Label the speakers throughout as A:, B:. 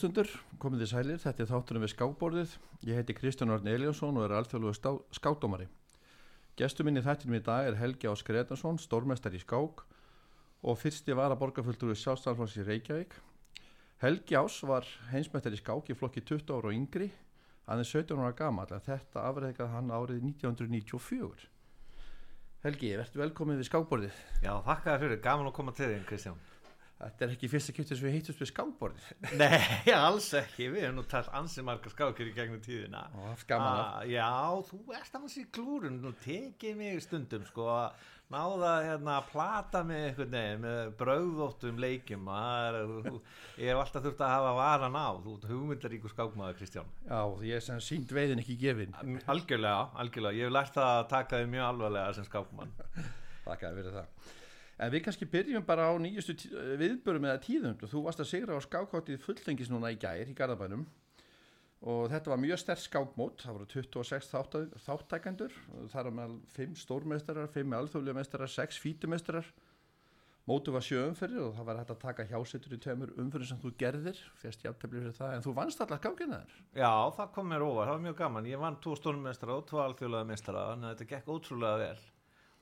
A: Hlustundur, komið þið sælir, þetta er þáttunum við skákborðið. Ég heiti Kristján Orn Eliasson og er alþjóðlugu skákdómari. Gestur minn í þættinum í dag er Helgi Ás Gretarsson, stórmestar í skák og fyrsti var að borgarfulltur við sjálfstæðarflóks í Reykjavík. Helgi Ás var heimsmættar í skák í flokki 20 ára og yngri, aðeins 17 ára gama, þetta afreikað hann árið 1994. Helgi, verður velkomið við skákborðið.
B: Já, þakka þér fyrir, gaman að koma til þín Kristján.
A: Þetta er ekki fyrsta kjöptu sem við heitust við skákborðið.
B: Nei, alls ekki, við hefum nú talt ansið marga skákir í gegnum tíðina.
A: Haft gaman af.
B: Ah, Já, þú ert annars í klúrun, nú tekið mig stundum sko að náða hérna að plata mig einhvern veginn með brauðóttum leikjum. Það er- Ég hef alltaf þurft að hafa varan á, þú ert hugmyndaríku skákmaður Kristján.
A: Já, ég er sem sínt veiðin ekki gefin.
B: Algjörlega, algjörlega, ég hef lært það að taka þið mjög alvarlega sem skákmann.
A: En við kannski byrjum bara á nýjustu tí- viðbörum eða tíðum. Þú varst að sigra á skákháttið fullengis núna í gær í Garðabænum og þetta var mjög sterk skákmót. Það voru 26 þátta- þáttækendur. Það er með 5 stórmeistarar, 5 alþjóðlega meistarar, 6 fítumeistarar. Mótu var sjö umferðir og það var hægt að taka hjásetur í tveimur umferðir sem þú gerðir. Fyrst jafntefli fyrir það. En þú vannst allar skákina þér.
B: Já, það kom mér óvar, það var mjög gaman Ég vann tvo stórmestara og tvo alþjóðlega mestara þannig að þetta gekk ótrúlega vel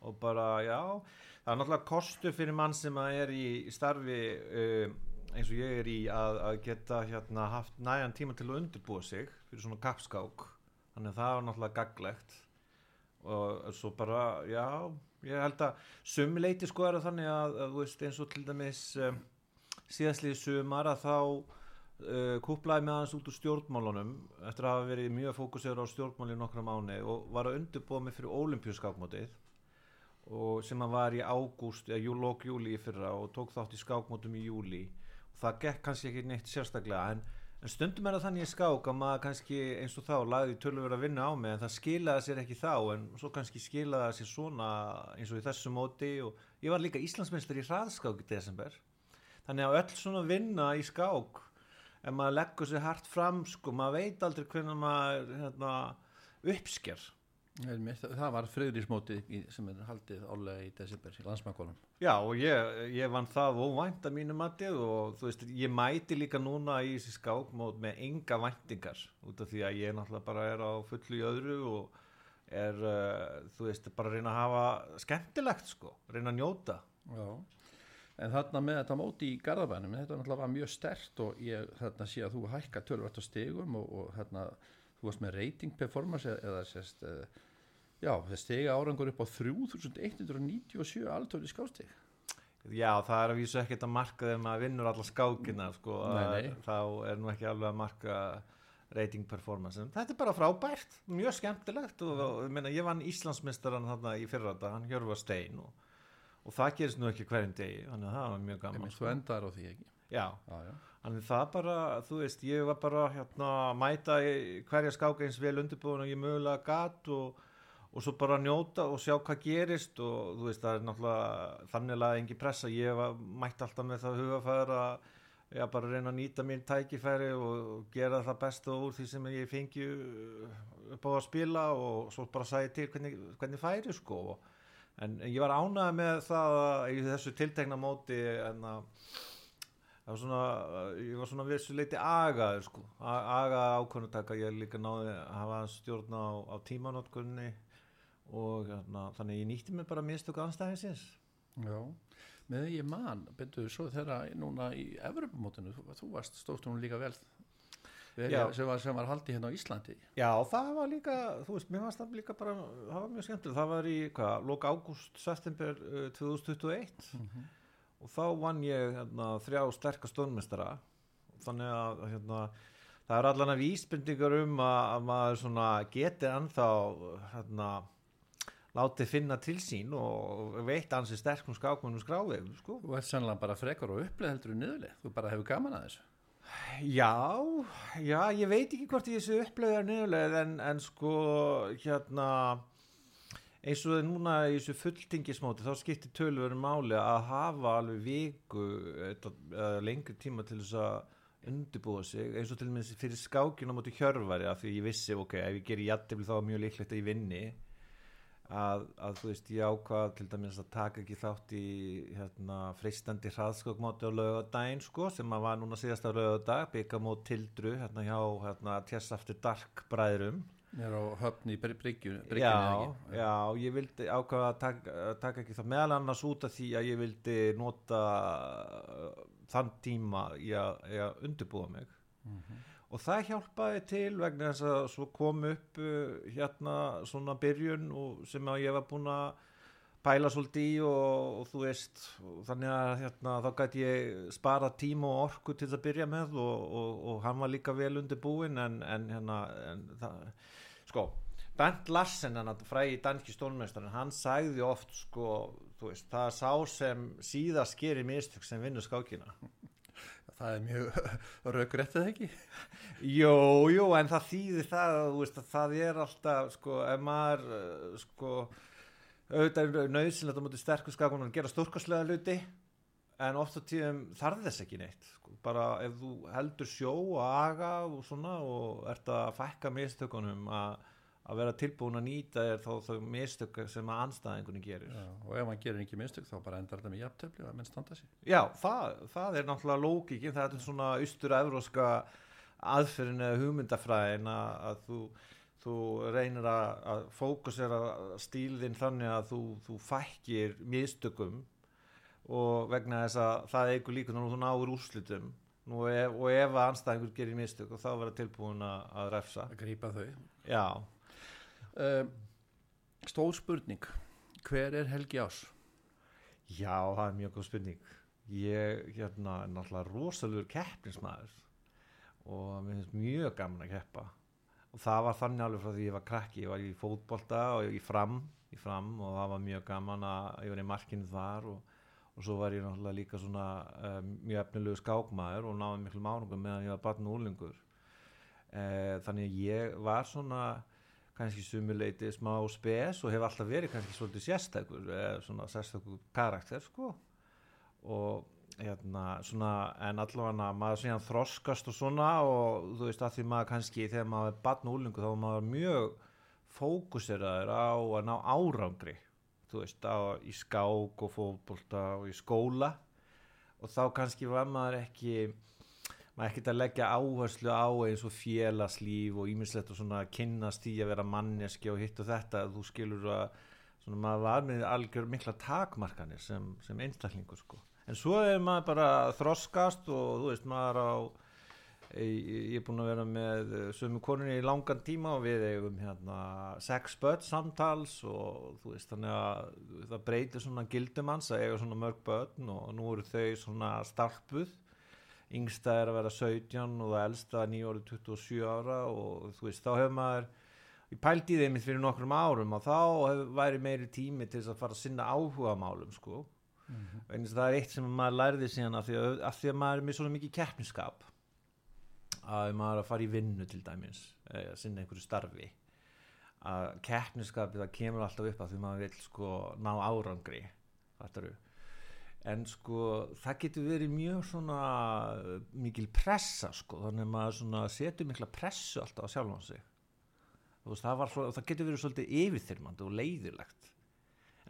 B: og bara, já, það er náttúrulega kostu fyrir mann sem er í starfi uh, eins og ég er í að, að geta hérna haft næjan tíma til að undirbúa sig fyrir svona kappskák. Þannig að það var náttúrulega gaglegt. Og svo bara, já ég held að sumuleiti sko er þannig að, að veist eins og til dæmis um, síðastlið sumar að þá uh, kúplaði með hans út úr stjórnmálunum eftir að hafa verið mjög fókusera á stjórnmáli í nokkra mánu og var að undirbúa mig fyrir olimpíuskákmótið og sem að var í ágúst eða jú, lók júli í fyrra og tók þátt í skákmótum í júli og það gekk kannski ekki neitt sérstaklega en, en stundum er það þannig í skák að maður kannski eins og þá lagði tölur að vinna á mig en það skilaði sér ekki þá en svo kannski skilaði sér svona eins og í þessu móti og ég var líka Íslandsmeinstur í hraðskák í desember. Þannig að öll svona vinna í skák ef maður leggur sér hart fram sko, maður veit aldrei hvernig maður hérna, uppsker
A: Það var friðrísmótið í- sem er haldið álega í desember í landsmækólum.
B: Já og ég, ég vann það óvænt að mínu matið og þú veist ég mæti líka núna í þessi skákmót með enga væntingar út af því að ég náttúrulega bara er á fullu í öðru og er uh, þú veist bara að reyna að hafa skemmtilegt sko, reyna að njóta
A: Já, en þarna með þetta móti í Garðabænum, þetta náttúrulega var mjög stert og ég þarna sé að þú hækka tölvært á stegum og, og þarna þú varst með rating performance eða, eða sérst, uh, já, það stegi árangur upp á 3197 altölu skástig.
B: Já það er að vísu ekkert að marka þegar maður vinnur alla skákina sko,
A: Nei, nei.
B: þá er nú ekki alveg að marka rating performance þetta er bara frábært, mjög skemmtilegt og, og meina, ég vann Íslandsmeistaran þarna í fyrra þetta, hann Hjörvar Stein og, og það gerist nú ekki hverjum degi þannig að það var mjög gaman
A: Þú endar á því ekki.
B: Já,
A: Já, já.
B: Þannig það bara, þú veist, ég var bara hérna að mæta hverja skáka eins vel undirbúin og ég mögulega gat og, og svo bara njóta og sjá hvað gerist og þú veist, það er náttúrulega þannig að engin pressa, ég var mætt alltaf með það hugafæður að já, bara reyna að nýta mín tækifæri og gera það besta úr því sem ég fengi upp á að spila og svo bara sæði til hvernig, hvernig færi sko. En ég var ánægð með það að í þessu tiltekna móti en að var svona, ég var svona vissu leiti agaður sko, A- agaður ákvörnutaka, ég líka náði að hafa stjórn á, á tímanótkunni og hérna, þannig ég nýtti mig bara mistöku anstæðinsins.
A: Já, með því ég man, byrjuðu svo þegar núna í Evropamótinu, þú, varst stóðst hún líka vel, sem, var, sem var haldið hérna á Íslandi.
B: Já, það var líka, þú veist, mér fannst það líka bara, það var mjög skemmtileg, það var í, hvað, lók ágúst, september uh, 2021 og þá vann ég hérna, þrjá sterkast stónmestara þannig að hérna, það er allan að vísbendingar um að, að maður geti ennþá hérna, látið finna til sín og veit ansi sterkum skákmunum skráðið, sko.
A: Þú ert sannlega bara frekar og uppleið heldur en niðurlið, þú bara hefur gaman að þessu.
B: Já, já, ég veit ekki hvort ég þessu upplöðar niðurlega en, en sko hérna eins og núna í þessu fulltingismóti þá skiptir tölvöru máli að hafa alveg viku eða eða lengri tíma til þess að undirbúa sig eins og til dæmis fyrir skákina móti hjörfari af því ég vissi ok, ef ég gerir jættibli þá er mjög líklegt að ég vinni að, að þú veist ég ákvað til dæmis að taka ekki þátt í hérna, freistandi hraðskokmóti á laugadaginn sko sem að var núna síðasta laugadag byggamót tildru hérna hjá hérna, Tess After Dark bræðrum.
A: Mér á höfn í Bryggju
B: já, já, ég vildi ákvaða að taka, taka ekki það meðal annars út af því að ég vildi nota uh, þann tíma í að, í að undirbúa mig.
A: Mhm.
B: Og það hjálpaði til vegna þess að svo kom upp uh, hérna svona byrjun sem ég var búin að pæla svolítið í og, og þú veist og þannig að hérna, þá gæti ég spara tíma og orku til að byrja með og, og, hann var líka vel undirbúin en, en hérna en það, sko Bent Larsen, fræði danski stólmestarinn, hann sagði oft sko, veist, það sá sem síðast gerir mistök sem vinnur skákina
A: Það er mjög raugrætt eða ekki
B: Jú, jú, en það þýðir það veist að það er alltaf sko, ef maður uh, sko, auðvitað er nöðsynlegt að mútið sterkur skakunum að gera stórkastlega hluti en oft á tíðum þarf þess ekki neitt sko. bara ef þú heldur sjó og aga og svona og ert að fækka mistökunum að að vera tilbúin að nýta þér þá þau mistök sem að anstæðingunni gerir.
A: Já, og ef hann gerir ekki mistök þá bara endar þetta með jafntöfli og að menn standa sér
B: Já, það, það er náttúrulega lókikin, það er svona austur-evróska aðferðin eða hugmyndafræðin að, að þú, þú reynir að, að fókusera stílinn þannig að þú, þú fækkir mistökum og vegna þess að það eigur líka nú þú náður úrslitum. Nú, ef, og ef að anstæðingur gerir mistök og þá vera tilbúin að, að refsa.
A: Að grípa þau.
B: Já,
A: um, Stór spurning Hver er Helgi Ás?
B: Já, það er mjög góð spurning. Ég hérna, er náttúrulega rosalur keppnismæður og mér finnst mjög gaman að keppa. Og það var þannig alveg frá því ég var krakki. Ég var í fótbolta og í fram, í fram og það var mjög gaman að ég var í markinu þar og, og svo var ég náttúrulega líka svona um, mjög efnilegu skákmaður og náði miklu mánungum meðan ég var barn og úlingur. Uh, þannig að ég var svona kannski sumuleiti smá spes og hef alltaf verið kannski svolítið sérstækur eða svona sérstækur karakter sko. Og hérna svona en allavega maður síðan þroskast og svona og þú veist að því maður kannski þegar maður er barn og úlingu þá er maður mjög fókuseraður á að ná árangri þú veist á í skák og fótbolta og í skóla. Og þá kannski var maður ekki maður ekkert að leggja áherslu á eins og félagslíf og ímislegt og svona kynnast í að vera manneski og hitt og þetta. Þú skilur að svona maður var með algjör mikla takmarkanir sem, sem einstaklingur sko. En svo er maður bara þroskast og þú veist maður á ég, er búin að vera með sömu konunni í langan tíma og við eigum hérna sex börn samtals og þú veist þannig að það breytir svona gildum hans að eiga svona mörg börn og nú eru þau svona starpuð yngsta er að vera 17 og það elsta nýjórið 27 ára og þú veist þá hefur maður ég pældi í þeim fyrir nokkrum árum og þá hef, væri meiri tími til þess að fara að sinna áhuga málum sko mm -hmm. það er eitt sem maður lærði síðan af því að, að, því að maður er með svona mikið keppniskap að maður er að fara í vinnu til dæmis að sinna einhverju starfi að keppniskapið það kemur alltaf upp að því maður vil sko ná árangri þetta eru en sko það getur verið mjög svona mikil pressa sko þannig að maður svona setur mikla pressu alltaf á sjálfan sig. Veist, það, svo, það getur verið svolítið yfirþyrmandi og leiðilegt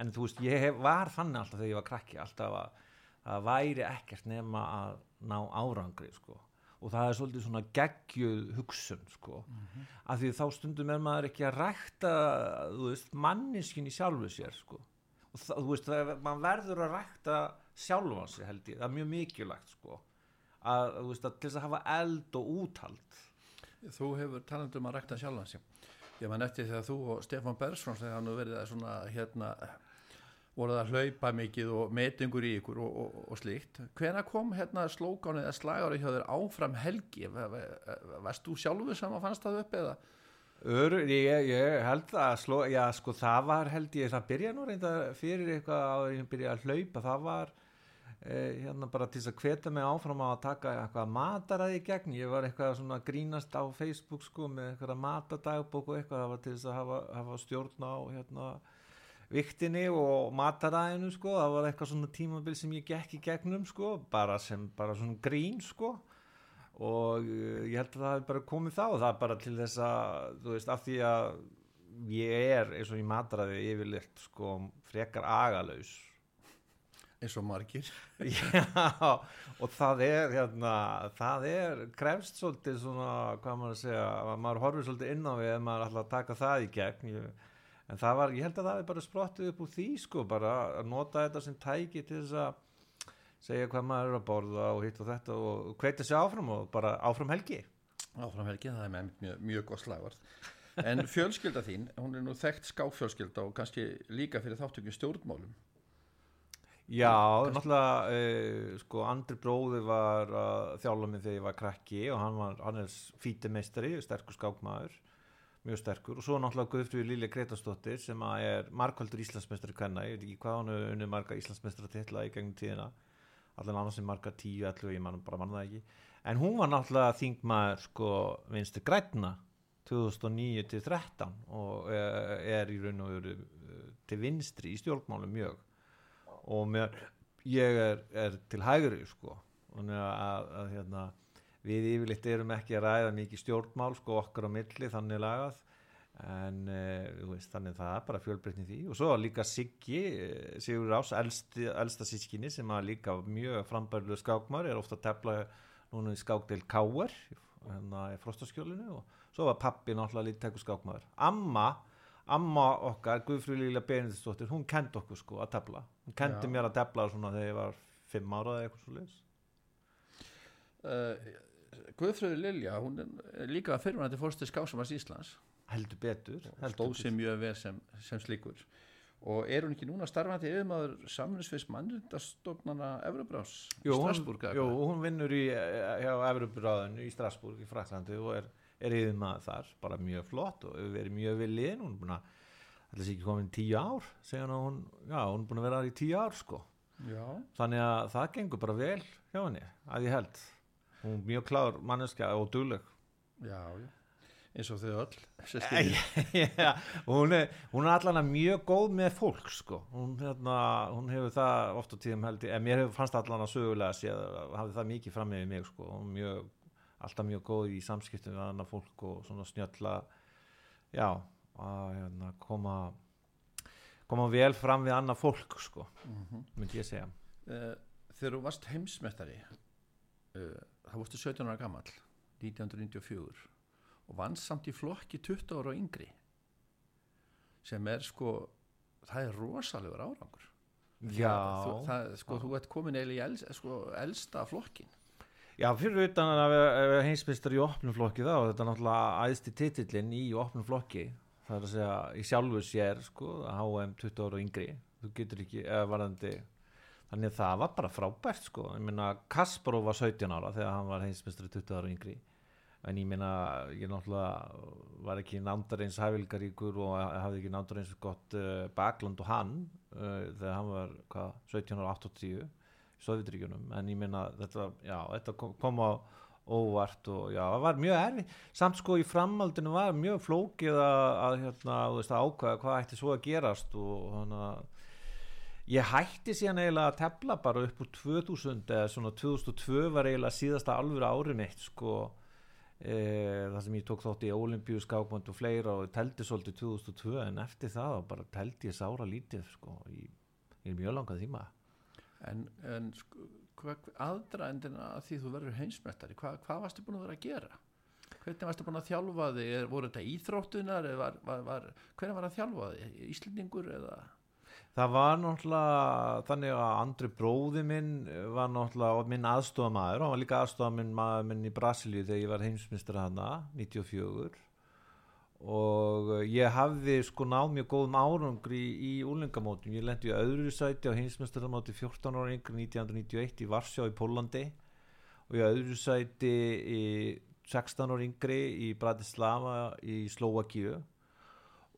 B: en þú veist ég hef, var þannig alltaf þegar ég var krakki alltaf að það væri ekkert nema að ná árangri sko. Og það er svolítið svona geggjuð hugsun sko. Mm -hmm. af því þá stundum er maður ekki að rækta veist manniskin í sjálfu sér sko það, þú veist, það, mann verður að rækta sjálfan sig held ég, það er mjög mikilvægt sko, að, þú veist, að til þess að hafa eld og úthald.
A: Þú hefur talandum að rækta sjálfan sig. Ég man eftir þegar þú og Stefan Bersson þegar hann verið að svona hérna voruð að hlaupa mikið og metingur í ykkur og, og, og slíkt. Hvena kom hérna slókáni eða slagári hjá þér áfram helgi? Varst þú sjálfuð sem að fannst það upp eða
B: Ör, ég, ég held að sló, já, sko, það var held ég, það byrja nú reynda fyrir eitthvað að ég byrja að hlaupa, það var eh, hérna bara til þess að hveta mig áfram á að taka eitthvað mataræði gegn, ég var eitthvað svona grínast á Facebook sko með eitthvað matadagbók og eitthvað, það var til þess að hafa, hafa stjórn á hérna viktinni og mataræðinu sko, það var eitthvað svona tímabil sem ég gekk í gegnum sko, bara sem bara svona grín sko og uh, ég held að það hefði bara komið þá það er bara til þess að þú veist af því að ég er eins og í matræði yfirleitt sko frekar agalaus.
A: Eins og margir.
B: Já, og það er hérna, það er krefst svolítið svona, hvað maður að segja að maður horfir svolítið inn á við ef maður ætla að taka það í gegn. Ég, en það var, ég held að það er bara sprottið upp úr því sko, bara að nota þetta sem tæki til þess að segja hvað maður er að borða og hitt og þetta og hveita sig áfram og bara áfram helgi.
A: Áfram helgi, það er með mjög, mjög gott slagvart en fjölskylda þín, hún er nú þekkt skáfjölskylda og kannski líka fyrir þáttökjum stjórnmálum.
B: Já, náttúrulega uh, sko Andri bróði var að þjála mig þegar ég var krakki og hann, var, hann er fítimeistari, sterkur skákmaður mjög sterkur. Og svo náttúrulega Guðfrúi Lilja Gretastóttir sem er markvöldur Íslandsmeistari kvenna, ég veit ekki hvað hann er unnið marga Íslandsmeistara titla í gegnum tíðina allan annars sem marga 10, 11 ég man, bara mann það ekki, en hún var náttúrulega þingmaður sko vinstu grætna 2009 til 13 og uh, er í raun og veru uh, til vinstri í stjórnmálum mjög. Og mér, ég er, er til hægri sko. Að, að, að hérna, við yfirleitt erum ekki að ræða mikið stjórnmál sko okkar á milli þannig lagað en uh, veist, þannig það er bara fjölbreytni því. Og svo líka Siggi Sigur Rás, elsti, elsta sískinni sem er líka mjög frambærlu skákmar er ofta að tefla núna í skákdel Káer hérna í frostaskjólinu. Og svo var pappi náttúrulega lítið tekur skákmaður. Amma amma okkar, Guðfrú Líla Benediktsdóttir hún kendi okkur sko að tefla. Hún kendi
A: Já.
B: mér að tefla svona þegar ég var fimm ára eða eitthvað svo leis
A: uh, Guðfröður Lilja, hún er líka fyrirvændi fórstu skásamars Íslands
B: heldur betur, heldur
A: stóð sér mjög vel sem, sem slíkur. Og er hún ekki núna starfandi yfirmaður samfunnsfis mannrindastofnana Evroprás í eða
B: Jú, hún vinnur í, eh, hjá Evropráðinu í Strasburg í Fraklandi og er, er yfir maður þar, bara mjög flott og verið mjög vel liðin, hún er búin að ætla sér ekki komin tíu ár, hún já, hún er búin að vera þar í tíu ár sko.
A: Já,
B: þannig að það gengur bara vel hjá henni, að ég held. Hún er mjög klár manneskja og dugleg.
A: Já, já eins og þau öll.
B: Já, hún, er, hún er allan að mjög góð með fólk sko. hún, hérna, hún hefur það oft á tíðum held ég, en mér hefur fannst allan að sögulega séð, hafði það mikið fram með mig sko. hún mjög, alltaf mjög góð í samskiptum við annað fólk og svona snjölla já, að hérna, koma koma vel fram við annað fólk sko,
A: Mhm.
B: myndi ég segja
A: Eh, þegar þú varst heimsmeistari uh, þá varstu 17 ára gamall 1994 og vannst samt í flokki 20 ára og yngri sem er sko það er rosalegur árangur.
B: Já,
A: þú, það, sko, þú ert komin eiginlega í els, sko, elsta flokkin
B: Já, fyrir utan að vera heimsmyndstar í opnum flokki þá, þetta er náttúrulega æðsti titillin í opnum flokki. Það er að segja, í sjálfu sér sko, HM 20 ára og yngri. Þú getur ekki, eða varandi þannig að það var bara frábært sko. Ég meina, Kasparov var 17 ára þegar hann var heimsmyndstari 20 ára og yngri en ég meina, ég náttúrulega var ekki nándar eins hæfilgaríkur og hafði ekki nándar eins gott uh, bakland og hann uh, þegar hann var, hvað, 17 ára 80 Sovjetríkjunum en ég meina þetta, já, þetta kom, kom á óvart og já, það var mjög erfi samt sko í framhaldinu var mjög flókið að, hérna, þú veist, að ákvæða hvað ætti svo að gerast og þannig að ég hætti síðan eiginlega að tefla bara upp úr 2000 eða svona 2002 var eiginlega síðasta alvöru ári mitt sko e, það sem ég tók þátt í olimpíu skákmönd og fleira og teldi svolítið 2002 en eftir það bara teldi ég sára lítið sko í, í mjög langað tíma.
A: En, en sko, hvað aðdraðendin að því þú verður heimsmeistari hvað, hvað varstu búin að vera að gera? Hvernig varstu búin að þjálfa þig? Voru þetta íþróttunar var, var, var, hvernig var að þjálfa þig, Íslendingur eða
B: Það var náttúrulega þannig að Andri bróði minn var náttúrulega minn aðstofamæður, hann var líka aðstofaminn maður minn í Brasilíu þegar ég var heimsmyndstur hana, 94 og eh, ég hafði sko náð mjög góðum árangri í, í úlingamótum, ég lendi í öðru sæti á heimsmyndsturmóti 14 ára yngri 1991 í Varsjá í Pólandi og í öðru sæti í 16 ára yngri í Bratislava í Slovakíu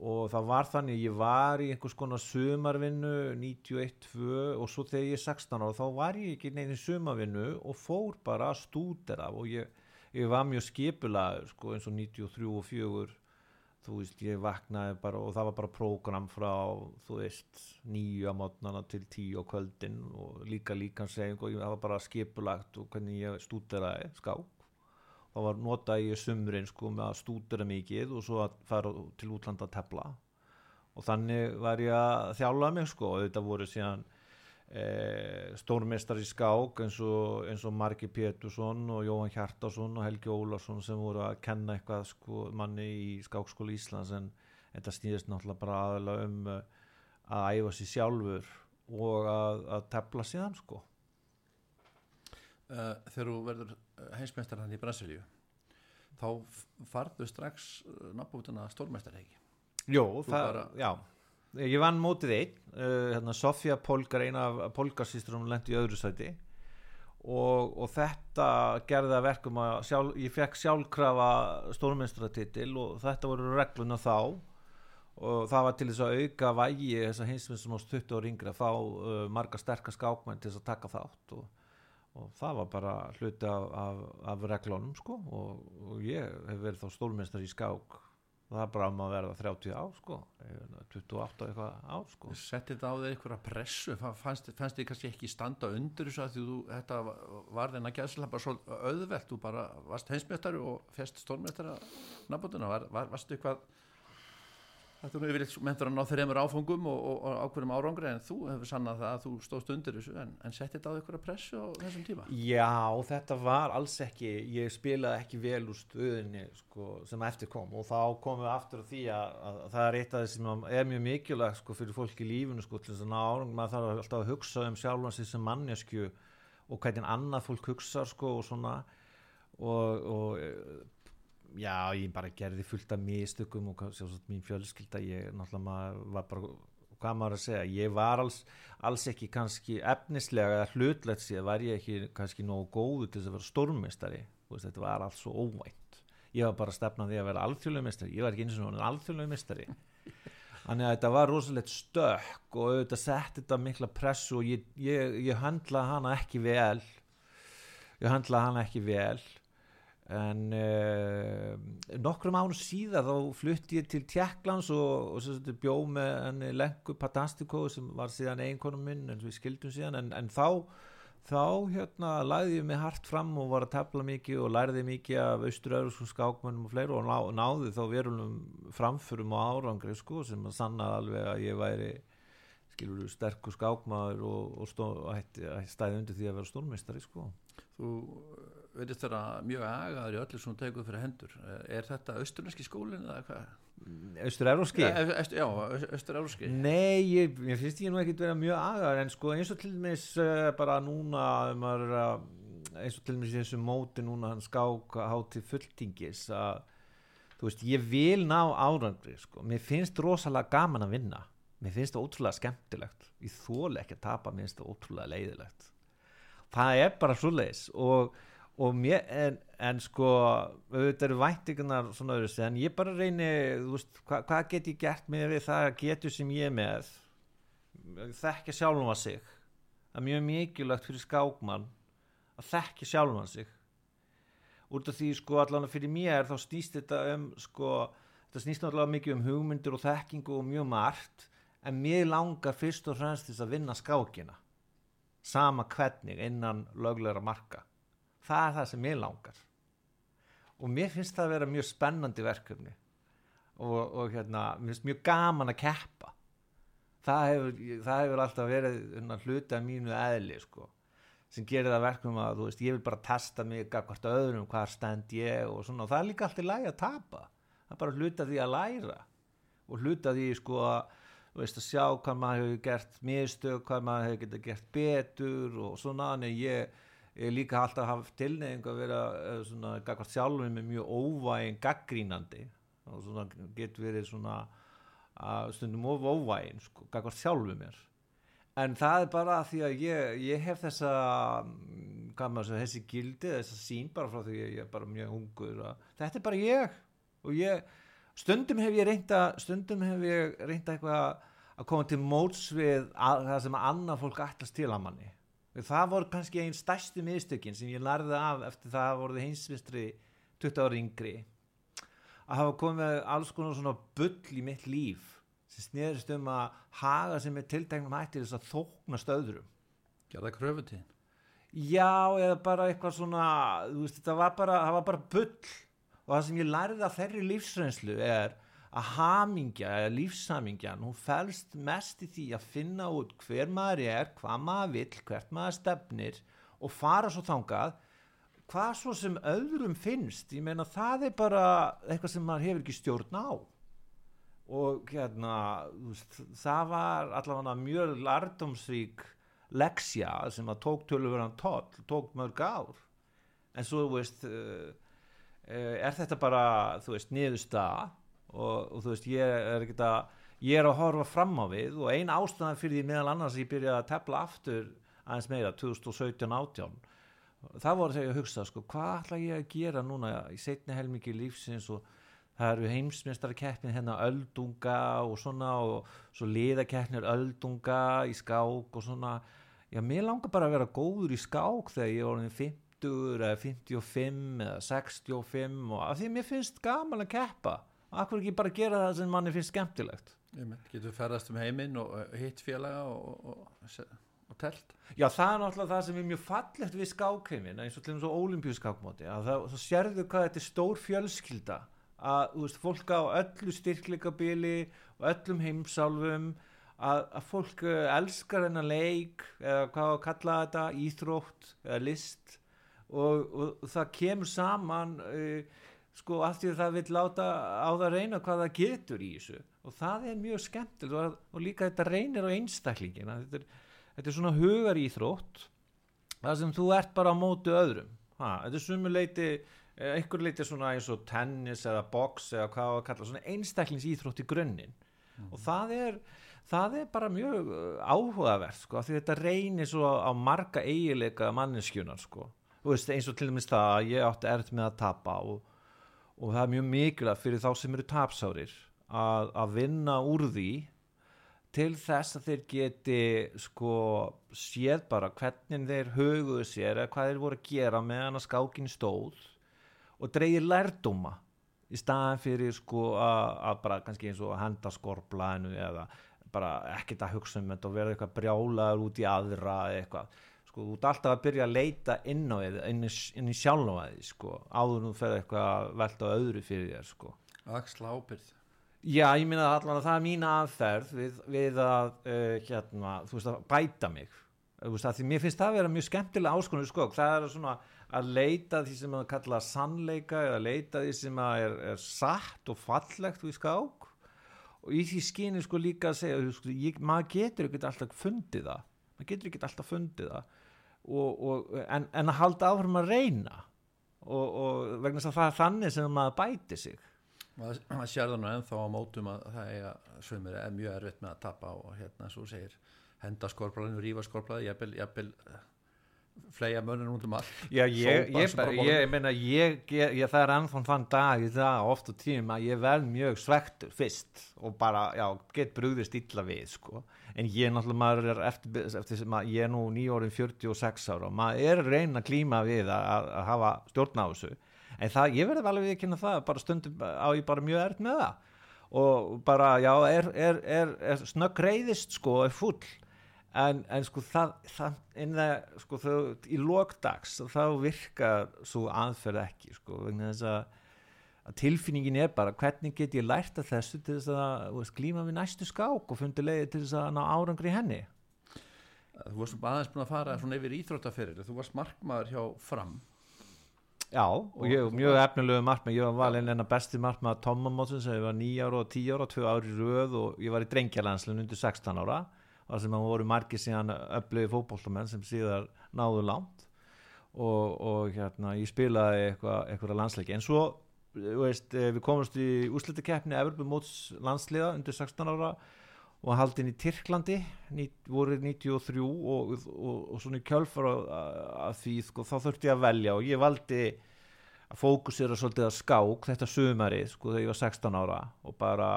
B: og það var þannig ég var í einhvers konar sumarvinnu 91-2 og svo þegar ég er 16 ára þá var ég ekki neina í sumarvinnu og fór bara að stúdera og ég, ég var mjög skipulaður sko, eins og 93 og 4 þú veist ég vaknaði bara og það var bara prógram frá þú veist nýju á mótnana til tíu á kvöldin og líka líkanseging og það var bara skipulagt og hvernig ég stúderaði skák þá var nota í sumrin sko með að stúdura mikið og svo að fara til útlanda að tefla. Og þannig var ég að þjála mig sko. Og þetta voru síðan e, stórmestari skák eins og, eins og Marki Pétursson og Jóhann Hjartarsson og Helgi Ólarsson sem voru að kenna eitthvað sko manni í skákskóli Íslands. En þetta snýðist náttúrulega bara aðalega um uh, að æfa sér sjálfur og að, að tefla síðan sko.
A: Uh, þegar þú verður heimsmeistar hann í Brasilíu þá farðu strax uh, nafnbútuna stórmestarhegi
B: Jó, það, bara... já. Ég vann mótið einn uh, hérna, Sofja Polgar, eina af Polgarsýsturum lendi í öðru sæti. Og, og þetta gerði að verkum að sjálf, ég fekk sjálfkrafa stórmestratittil og þetta voru regluna þá. Og það var til þess að auka vægi þess að sem ást 20 ári yngri að fá uh, marga sterkast skákmenn til þess að taka þátt og, og það var bara hluti af, af, af reglunum sko. Og, og ég hef verið þá stórmestar í skák. Það er bara að verða 30 á sko. 28 eitthvað á sko.
A: Settið á þig eitthvað pressu. Fannst þið kannski ekki standa undir þessu að þú, þetta var þennan gæðslega bara svo auðvelt, þú bara varst heimsmeistari og fest stórmestari að nabotuna, var, var, varstu eitthvað Þetta er yfirleitt mentur að ná þreymur áfengum og, og, og ákveðum árangri en þú hefur sannað það að þú stóðst undir þessu en, en setti þetta á einhverja pressu á þessum tíma?
B: Já, þetta var alls ekki, ég spilaði ekki vel úr stöðinni sko, sem eftir kom. Og þá komum við aftur á því að, að það er eitt af því sem er mjög mikilvægt sko, fyrir fólk í lífunu sko, til þess að ná árangri, maður þarf alltaf að hugsa um sjálfans því sem manneskju og hvernig annað fólk hugsa sko, og svona. Og, og já, ég bara gerði fullt af mistökum og sjálfsagt mín fjölskylda ég náttúrulega maður var bara hvað maður að segja, ég var alls, alls ekki kannski efnislega eða hlutlegt sér var ég ekki kannski nógu góðu til þess að vera stórmestari þetta var alls svo óvænt. Ég var bara stefnaði að vera alþjóðlega mestari ég var ekki eins og náttúrulega alþjóðlega mestari þannig að þetta var rosalegt stökk og auðvitað sett þetta mikla pressu og ég, ég, ég handlaði hana ekki vel ég handlaði hana ekki vel en uh, nokkrum ánum síðan þá flutti ég til Tjekklands og, og bjóð með enni Lengu Patastiko sem var síðan einkonum minn en við skildum síðan. En, en þá þá hérna læði ég mig hart fram og var að tefla mikið og læriði mikið af austur-öðrusku skákmennum og fleiri og ná, náði þá verulum framförum og árangri sko sem að sanna alveg að ég væri skilur sterkur skákmaður og, og, stó, og stæði undir því að vera stórmistari sko.
A: Þú verðist þeirra mjög agaður í öllu sem teguð fyrir hendur. Er þetta austurneski skólinn eða hvað?
B: Austur-euróski?
A: Já, austur-euróski
B: Nei, ég, ég finnst ég nú ekki að vera mjög agaður en sko eins og til dæmis bara núna um, eins og til dæmis eins og móti núna hann skák háti fulltingis að þú veist, ég vil ná árangri sko, mér finnst rosalega gaman að vinna. Mér finnst það ótrúlega skemmtilegt. Ég þóla ekki að tapa, mér finnst það ótrúlega leiðilegt. Það er bara svo leiðis og og mér, en, en sko auðvitað eru væntingunar svona öðru en ég bara reyni, þú veist hva, hvað get ég gert með það getur sem ég er með? Þekkja sjálfum að sig. Það er mjög mikilvægt fyrir skákmann að þekkja sjálfum að sig. Út af því sko allan fyrir mér þá snýst þetta um sko, þetta snýst náttúrulega mikið um hugmyndir og þekkingu og mjög margt en mér langar fyrst og fremst þess að vinna skákina. Sama hvernig innan löglegra marka það er það sem ég langar. Og mér finnst það að vera mjög spennandi verkefni. Og, og hérna, mér finnst mjög gaman að keppa. Það hefur, það hefur alltaf verið hérna, hluti af mínu eðli sko, sem gerir það verkefni að veist, ég vil bara testa mig hvert öðrum, hvað stend ég og, svona, og það er líka alltaf lægi að tapa. Það er bara hluti af því að læra. Og hluti af því sko að Veist, að sjá hvað maður hefur gert mistök, hvað maður hefur gert betur og svona, en ég ég líka alltaf haft tilnefing að vera eh, svona gagvart sjálfum með mjög óvægin gaggrínandi og svona getur verið svona stundum of óvægin sko, gagvart sjálfum mér. En það er bara því að ég, ég hef þessa hvað maður þessi gildi þessa sín bara frá því að ég er bara mjög ungur þetta er bara ég. Og ég, stundum hef ég reynda stundum hef ég reynda eitthvað að koma til móts við að, það sem annað fólk ætlast til að manni það voru kannski einn stærstu miðstökin sem ég lærði af eftir það að voruð hinsvistri 20 ári yngri. Að hafa komið alls konar svona bull í mitt líf sem snýðist um að haga sem er tiltegnum hættir þess að þókna stöðurum
A: Gjá það kröfutíðin?
B: Já, eða bara eitthvað svona þú veist, þetta var bara, það var bara bull. Og það sem ég lærði af þeirri lífsreynslu er að hamingja eða lífshamingjan, hún fælst mest í því að finna út hver maður er hvað maður vill, hvert maður stefnir og fara svo þangað. Hvað svo sem öðrum finnst ég meina það er bara eitthvað sem maður hefur ekki stjórn á. Og hérna það var allavega mjög lardomsvík leksja sem að tók tölurverðan toll, tók mörg ár. En svo veist uh, er þetta bara þú veist niðursta og, og þú veist ég er ekki að ég er að horfa fram á við og ein ástæðan fyrir því meðal annars ég byrjaði að tefla aftur aðeins meira 2017-18 það voru þegar ég að hugsa sko, hvað ætla ég að gera núna í setni helmingi lífsins og það eru heimsmyndstarkeppin hérna öldunga og svona og svo liðakeppnir öldunga í skák og svona. Já, mér langar bara að vera góður í skák þegar ég er orðin 50 eða 55 eða 65 og af því mér finnst gaman að keppa akkur ekki bara gera það sem manni finnst skemmtilegt?
A: Getur ferðast um heiminn og hitt félaga og, og, og telt?
B: Já, það er náttúrulega það sem er mjög fallegt við skákheimin, eins og til og með svo ólimpíuskákmóti, þá sérðu hvað þetta er stór fjölskylda, að, veist, fólk á öllu styrkleikabili og öllum heimsálfum, að, að fólk uh, elskar þennan leik, eða hvað að kalla þetta, íþrótt, eða list, og, og, það kemur saman, uh, sko, af því að það vil láta á það reyna hvað það getur í þessu, og það er mjög skemmtilegt, og líka þetta reynir á einstaklingina, þetta er, þetta er svona hugar íþrótt það sem þú ert bara á mótu öðrum. Ha, þetta er sumuleiti eh, einhver leiti svona eins og tennis eða box eða hvað að kalla svona einstaklings íþrótt í grunninn. Mm. og það er það er bara mjög eh, áhugavert sko, því þetta reynir svo á marga eigileika manneskjunar sko. Veist, eins og til dæmis það að ég átti erð með að tapa og, og það er mjög mikilvægt fyrir þá sem eru tapsárir að, að vinna úr því til þess að þeir geti sko séð bara hvernig þeir höguðu sér eða hvað þeir voru að gera meðan að skákin stóð og dreyir lærdóma í staðan fyrir sko að bara kannski eins og að henda skorplaðinu eða bara ekkert að hugsa um þetta og vera eitthvað brjálaður út í aðra eitthvað sko þú ert alltaf að byrja að leita inn á þið inn í, inn í sjálf á þið sko áður nú fer eitthvað velta öðru fyrir þér sko.
A: Axla ábyrð
B: Já, ég minna allan að það er mín aðferð við, við að uh, hérna, þú veist að bæta mig. Þú veist að því mér finnst það að vera mjög skemmtilega áskonur sko, það er svona að leita því sem að kalla sannleika eða leita því sem að er, er satt og fallegt við skák. Og í því skynir sko líka að segja sko, ég, maður getur ekkert alltaf fundið það. Maður getur ekkert alltaf fundið það og, og, en, en að halda áfram að reyna og, og vegna þess að það er þannig sem maður bæti sig.
A: Það sér það nú ennþá á mótum að það eiga er mjög erfitt með að tappa og hérna svo segir henda skorplæðinu, rífa skorplæði ég vil flega mörnir út um all
B: Já, ég, ég, ég meina ég, það er ennþá þann dag í það oft og tíum að ég verð mjög svektur fyrst og bara, já, get brúðist illa við, sko, en ég náttúrulega maður er eftir, eftir sem að ég er nú nýjórið 46 ára og maður er reyna að klíma við að, að hafa stjórn á þessu. En það, ég verði alveg ekki að það bara stundum á ég bara mjög ert með það. Og bara, já, er, er, er, er snögg reyðist sko, er full en, en sko það, það það, sko, þau, í lókdags þá virkar svo aðferð ekki sko, vegna þess að tilfinningin er bara hvernig get ég lært að þessu til þess að veist, glíma við næstu skák og fundi leiði til þess að ná árangri henni?
A: Þú varst aðeins búin að fara svona yfir íþróttaferil þú varst markmaður hjá Fram.
B: Já, og ég var mjög efnilegu markmað, ég var valin besti markmað að Tomma Mótsson sem ég var nýja ára og tíu ára, tvö ári röð og ég var í drengjalanslun undir 16 ára þar sem það voru margir síðan öflögi fókbóltamenn sem síðar náðu langt og, og hérna ég spilaði eitthvað eitthva landsleiki. En svo, veist, eh, við komumst í úslutakeppni Everby Móts landsliða undir 16 ára og haldinn í Tyrklandi voru 93 og, og, og svona í kjölfar að því sko, þá þurfti ég að velja og ég valdi að fókusera svolítið að skák þetta sumari sko þegar ég var 16 ára og bara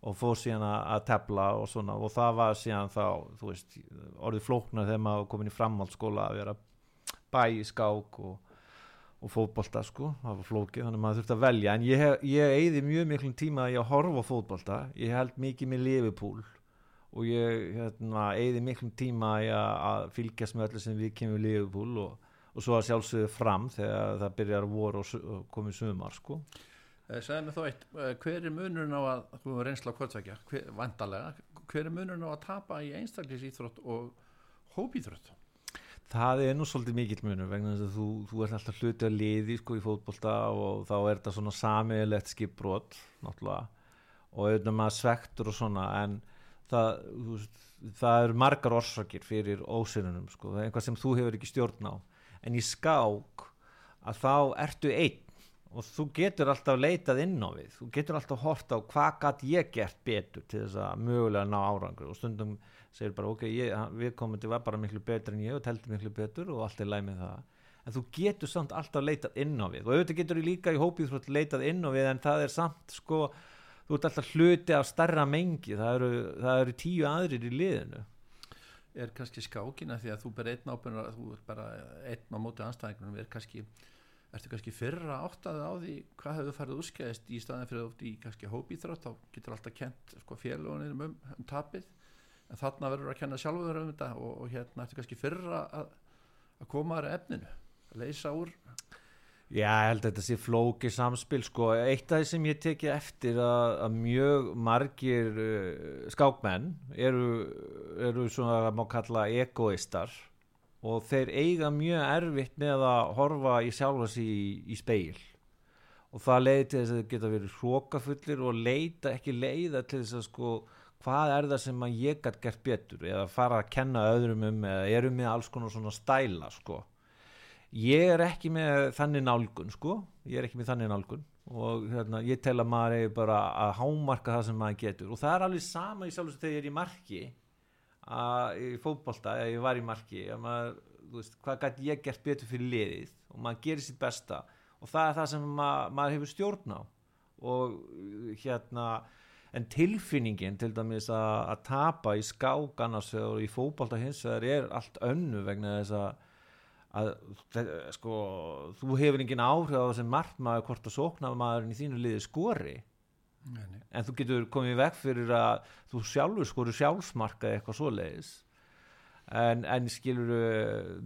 B: og fór síðan að tefla og svona og það var síðan þá veist orðið flóknar þegar maður komin í framhaldsskóla að vera bæ í skák og, og fótbolta sko. Það var flókið þannig að maður þurfti að velja. En ég, ég eigði mjög miklum tíma að ég horfa fótbolta. Ég held mikið með Liverpool. Og ég hérna, eigði miklum tíma í að, að fylgjast með öllu sem við kemur Liverpool og, og svo að sjálfsögðu fram þegar það byrjar vor og, og komið sumar sko.
A: Segðu mér þó eitt, eh, hver er munurinn á að, þú er reynsla á kvöldsvækja, vandalega, hver er munurinn á að tapa í einstaklisíþrótt og hópíþrótt?
B: Það er nú svolítið mikill munur vegna þess að þú, þú ert alltaf hluti að liði sko í fótbolta og þá er þetta svona samiðilegt skipbrot náttúrulega og auðvitað maður svektur og svona en það, veist, það eru margar orsakir fyrir ósynunum sko, það er eitthvað sem þú hefur ekki stjórn á en í skák að þá ertu einn og þú getur alltaf leitað inn á við. Þú getur alltaf hort á hvað gætt ég gert betur til þess að mögulega ná árangur og stundum segir bara ok, ég, hann- viðkomandi var bara miklu betur en ég og teldi miklu betur og allt er læg með það. En þú getur samt alltaf leitað inn á við. Og auðvitað getur þú líka í hópið leitað inn á við en það er samt sko þú ert alltaf hluti af starra mengi. Það eru, það eru tíu aðrir í liðinu.
A: Er kannski skákina því að þú bara einn á móti anstæðingunum, er kannski, ertu kannski fyrra áttaði á því hvað hefur farið úrskæðist í staðin fyrir út í kannski hópíþrótt, þá getur alltaf kent sko, félagunir um, um tapið, en þarna verður að kenna sjálfur um þetta og, og hérna ertu kannski fyrra að, að koma aðra efninu, að leysa úr?
B: Já, ég held að þetta sé flóki samspil sko, eitt af því sem ég tekið eftir að, að mjög margir uh, skákmenn eru, eru svona að má kalla egoistar og þeir eiga mjög erfitt með að horfa í sjálfa sig í, í speil og það leiði til þess að þeir geta verið hrókafullir og leita ekki leiða til þess að sko hvað er það sem að ég gætt gert betur? Eða fara að kenna öðrum um eða eru með alls konar svona stæla sko. Ég er ekki með þannig nálgun sko, ég er ekki með þannig nálgun. Og hérna, ég tel að maður er bara að hámarka það sem maður getur. Og það er alveg sama í sjálfsög þegar ég er í marki að, í fótbolta eða ég var í marki að maður, veist, hvað gæti ég gert betur fyrir liðið? Og maður gerir sitt besta. Og það er það sem maður, maður hefur stjórn á. Og hérna en tilfinningin til dæmis að, að tapa í skák annars og í fótbolta hins vegar er allt önnu vegna þess að að sko, þú hefur engin áhrif á það sem markmaður hvort að sóknarmaðurinn í þínu liði skori
A: Nei,
B: en þú getur komið veg fyrir að þú sjálfur skori sjálfsmarka eitthvað svoleiðis. En, en skilur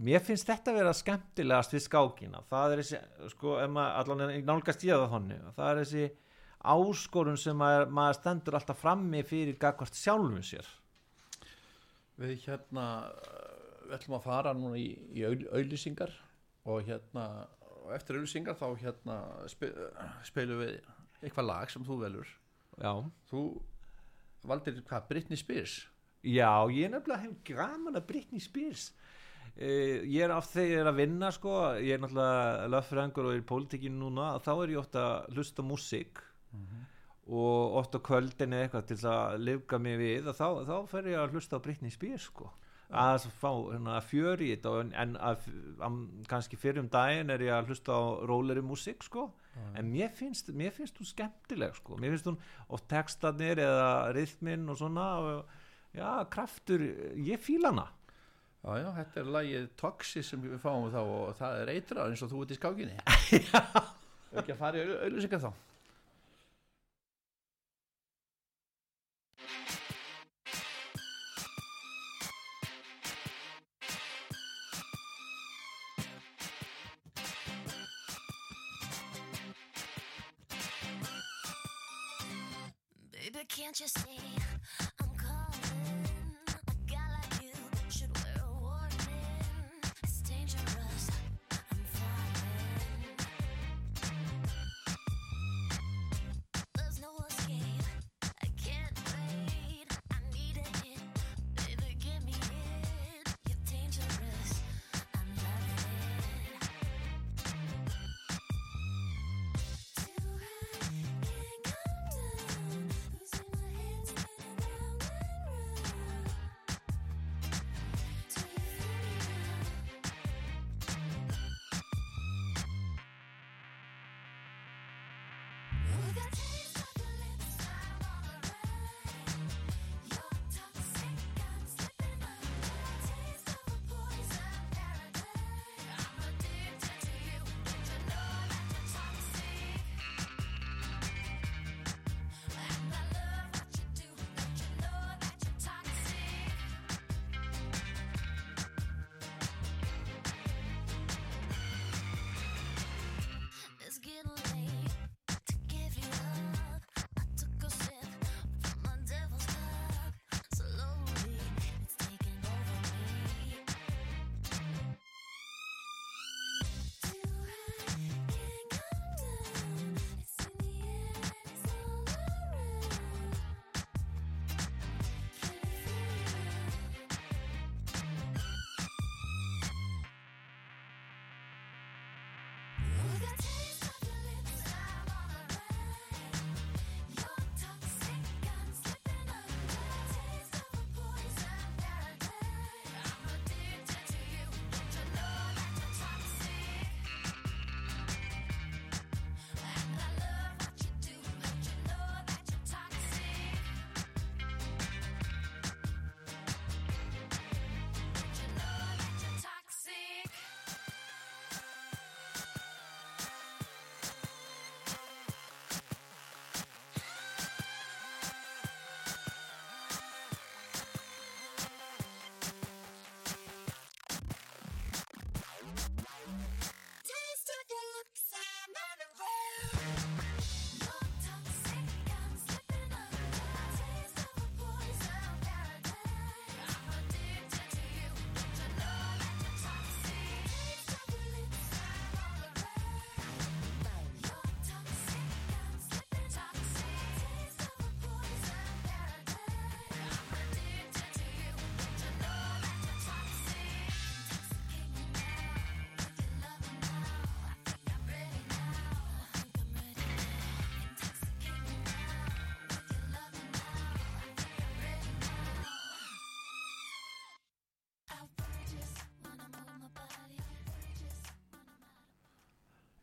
B: mér finnst þetta að vera skemmtilegast við skákina. Það er þessi, sko, allan nálgast ég það þannig það er þessi áskorun sem maður, maður stendur alltaf frammi fyrir gagvart sjálfum sér.
A: Við hérna við ætlum að fara núna í, í auð- auðlýsingar og hérna og eftir auðlýsingar þá hérna spilum við eitthvað lag sem þú velur.
B: Já,
A: þú valdir hvað, Britney Spears?
B: Já ég er nefnilega hef gaman að Britney Spears. Uh, ég er af þegar ég er að vinna sko, ég er náttúrulega löffræðingur og er í pólitíkinu núna, þá er ég ofta að hlusta músík. Og oft á kvöldin eða eitthvað til að livga mig við og þá, þá fer ég að hlusta á Britney Spears sko. Að fá hérna, fjör í þetta og- en að, að, kannski fyrir um daginn er ég að hlusta á róleri músík sko en mér finnst, mér finnst hún skemmtileg sko, mér finnst hún oft textanir eða rithmin og svona og, já, kraftur, ég fíla hana.
A: Já, já, þetta er lagið Toxi sem við fáum þá og það er eitrað eins og þú ert í skákinni.
B: Já
A: ekki að fara í auðlýsingar þá
C: can't you see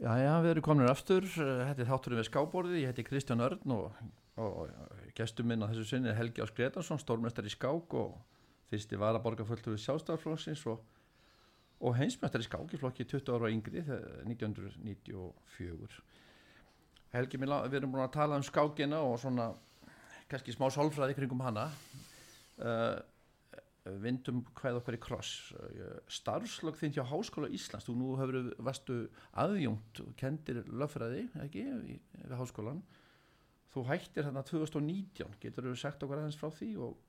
A: Já, já, við erum komin aftur, þetta er þátturinn við skáborðið, ég heiti Kristján Örn og, og, og gestur minn á þessu sinni er Helgi Ás Gretarsson, stórmestari í skák og fyrsti varaborgarfulltur við sjálfstaflóksins og, og heimsmestari í skák í flokki 20 ára yngri þegar 1994. Helgi, við erum búin að tala um skákina og svona kannski smá sálfræði kringum hana. Uh, vindum hvað okkar í kross. Uh, starfslög þinn hjá Háskóla Íslands þú nú hefur vastu aðjungt og kendir löffræði ekki við háskólan þú hættir þarna 2019 getur þú sagt okkur aðeins frá því og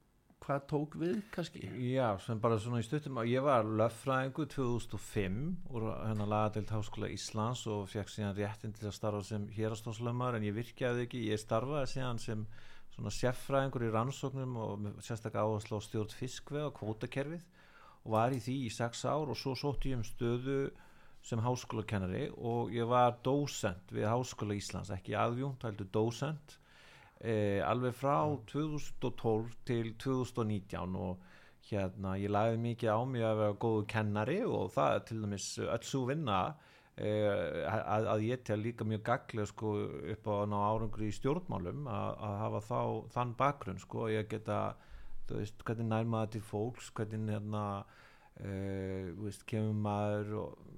A: hvað tók við kannski?
B: Já, sem bara svona í stuttum ég var löffræðingu 2005 úr hennar lagadeild Háskóla Íslands og fekk síðan réttin til að starfa sem hérastónslömmar en ég virkaði ekki, ég starfaði síðan sem svona sérfræðingur í rannsóknum og sérstaklega áherslu á stjórn fiskveð og kvótakerfið og var í því í sex ár og svo sótti ég um stöðu sem háskólakennari og ég var dósent við Háskóla Íslands, ekki aðjúnt, heldur dósent eh, alveg frá 2012 til 2019 og hérna ég lagði mikið á mig að vera góðu kennari og það er til dæmis öll svo vinna eh, að, að ég tel líka mjög gaglega sko upp á árangri í stjórnmálum að, að hafa þá þann bakgrunn sko ég geta veist hvernig nær maður til fólks hvernig hérna uh, veist, kemur maður og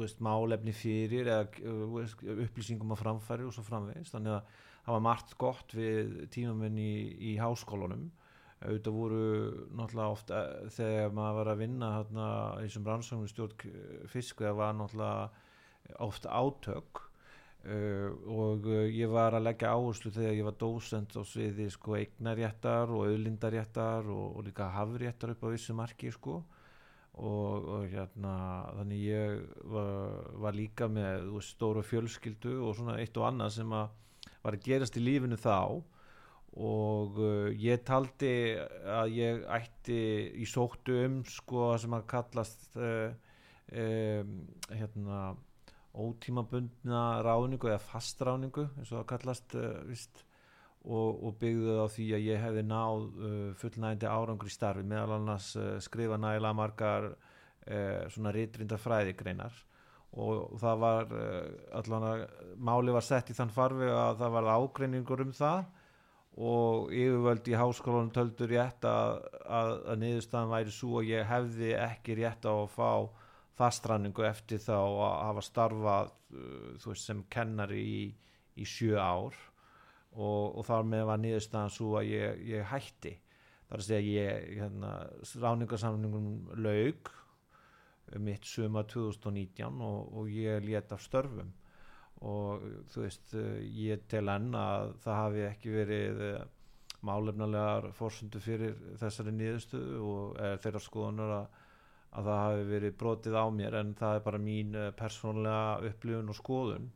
B: veist, málefni fyrir eða upplýsingum á framfæri og svo framvegist þannig að það var margt gott við tímamenn í, í háskólunum auðvitað voru náttúrulega ofta þegar maður var að vinna hérna, eins og rannsóknum stjórn fiskveða var náttúrulega ofta átök uh, og uh, ég var að leggja áherslu þegar ég var dósent á sviði sko eignaréttar og auðlindaréttar og, og líka hafréttar upp á vissu marki sko. Og, og hérna þannig ég var, var líka með veist, stóra fjölskyldu og svona eitt og annað sem að var að gerast í lífinu þá. Og uh, ég taldi að ég ætti í sóttu um sko sem að kallast uh, um, hérna ótímabundna ráningu eða fastráningu eins og það kallast uh, vist, og, og byggði á því að ég hefði náð uh, fullnægindi árangur í starfi meðal annars uh, skrifa nægilega margar svona reytrinda fræðigreinar og það var allan að máli var sett í þann farfi að það var ágreiningur um það og yfirvöld í háskólanum töldu rétt að, að, að niðurstaðan væri svo að ég hefði ekki rétt á að fá fastranningu eftir þá að hafa starfað uh, veist, sem kennari í, í sjö ár. Og, og þar með var niðurstaðan svo að ég, ég hætti. Þar að segja ég hérna, ráningarsamningum laug mitt suma 2019 og, og ég lét af störfum. Og þú veist eh, ég tel enn að það hafi ekki verið eh, málefnalegar fórsundu fyrir þessari niðurstöðu og þeirra skoðunar að, að það hafi verið brotið á mér en það er bara mín eh, persónlega upplifun og skoðun.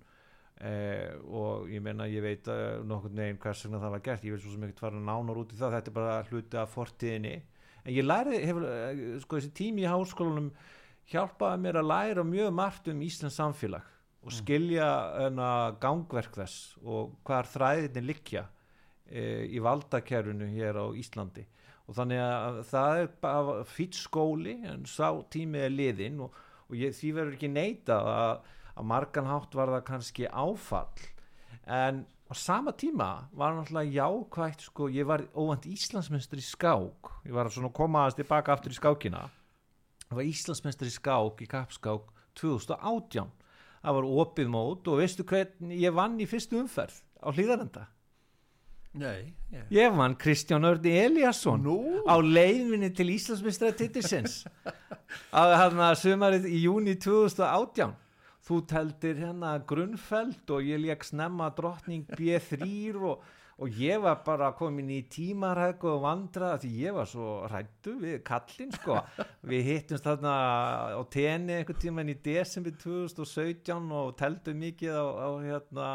B: Eh, og ég meina ég veit uh, nokkur neginn hvers vegna það var gert. Ég vil svo sem ekki fara nánar út í það. Þetta er bara hluti af fortíðinni. En ég læri, hefur, eh, sko þessi tími í háskólanum hjálpaði mér að læra mjög margt um Íslands samfélag og skilja enna gangverk þess og hvar þræðinni liggja e, í valdakerfinu hér á Íslandi og þannig að það er bara fýtt skóli en sá tími er liðin og, og ég, því verður ekki neita að, að margan hátt var það kannski áfall. En á sama tíma var náttúrulega jákvægt sko, ég var óvænt Íslandsmyndstur í skák. Ég var svona að koma aðeins tilbaka aftur í skákina. Það var Íslandsmyndstur í skák í kappskák 2018 það var opið mót og veistu hvern ég vann í fyrstu umferð á hlýðarenda
A: Nei, ég,
B: ég vann Kristján Ördi Eliasson
A: Nú?
B: á leiðvinni til Íslandsmyndstra titilsins. Að hann að sumarið í júni 2018 þú teldir hérna grunnfeld og ég leik snemma drottning B3 og, og ég var bara komin í tímarhæk og vandra því ég var svo rættu við kallinn sko. Við hittumst þarna á tenni einhvern tíman í desember 2017 og teldum mikið á, á hérna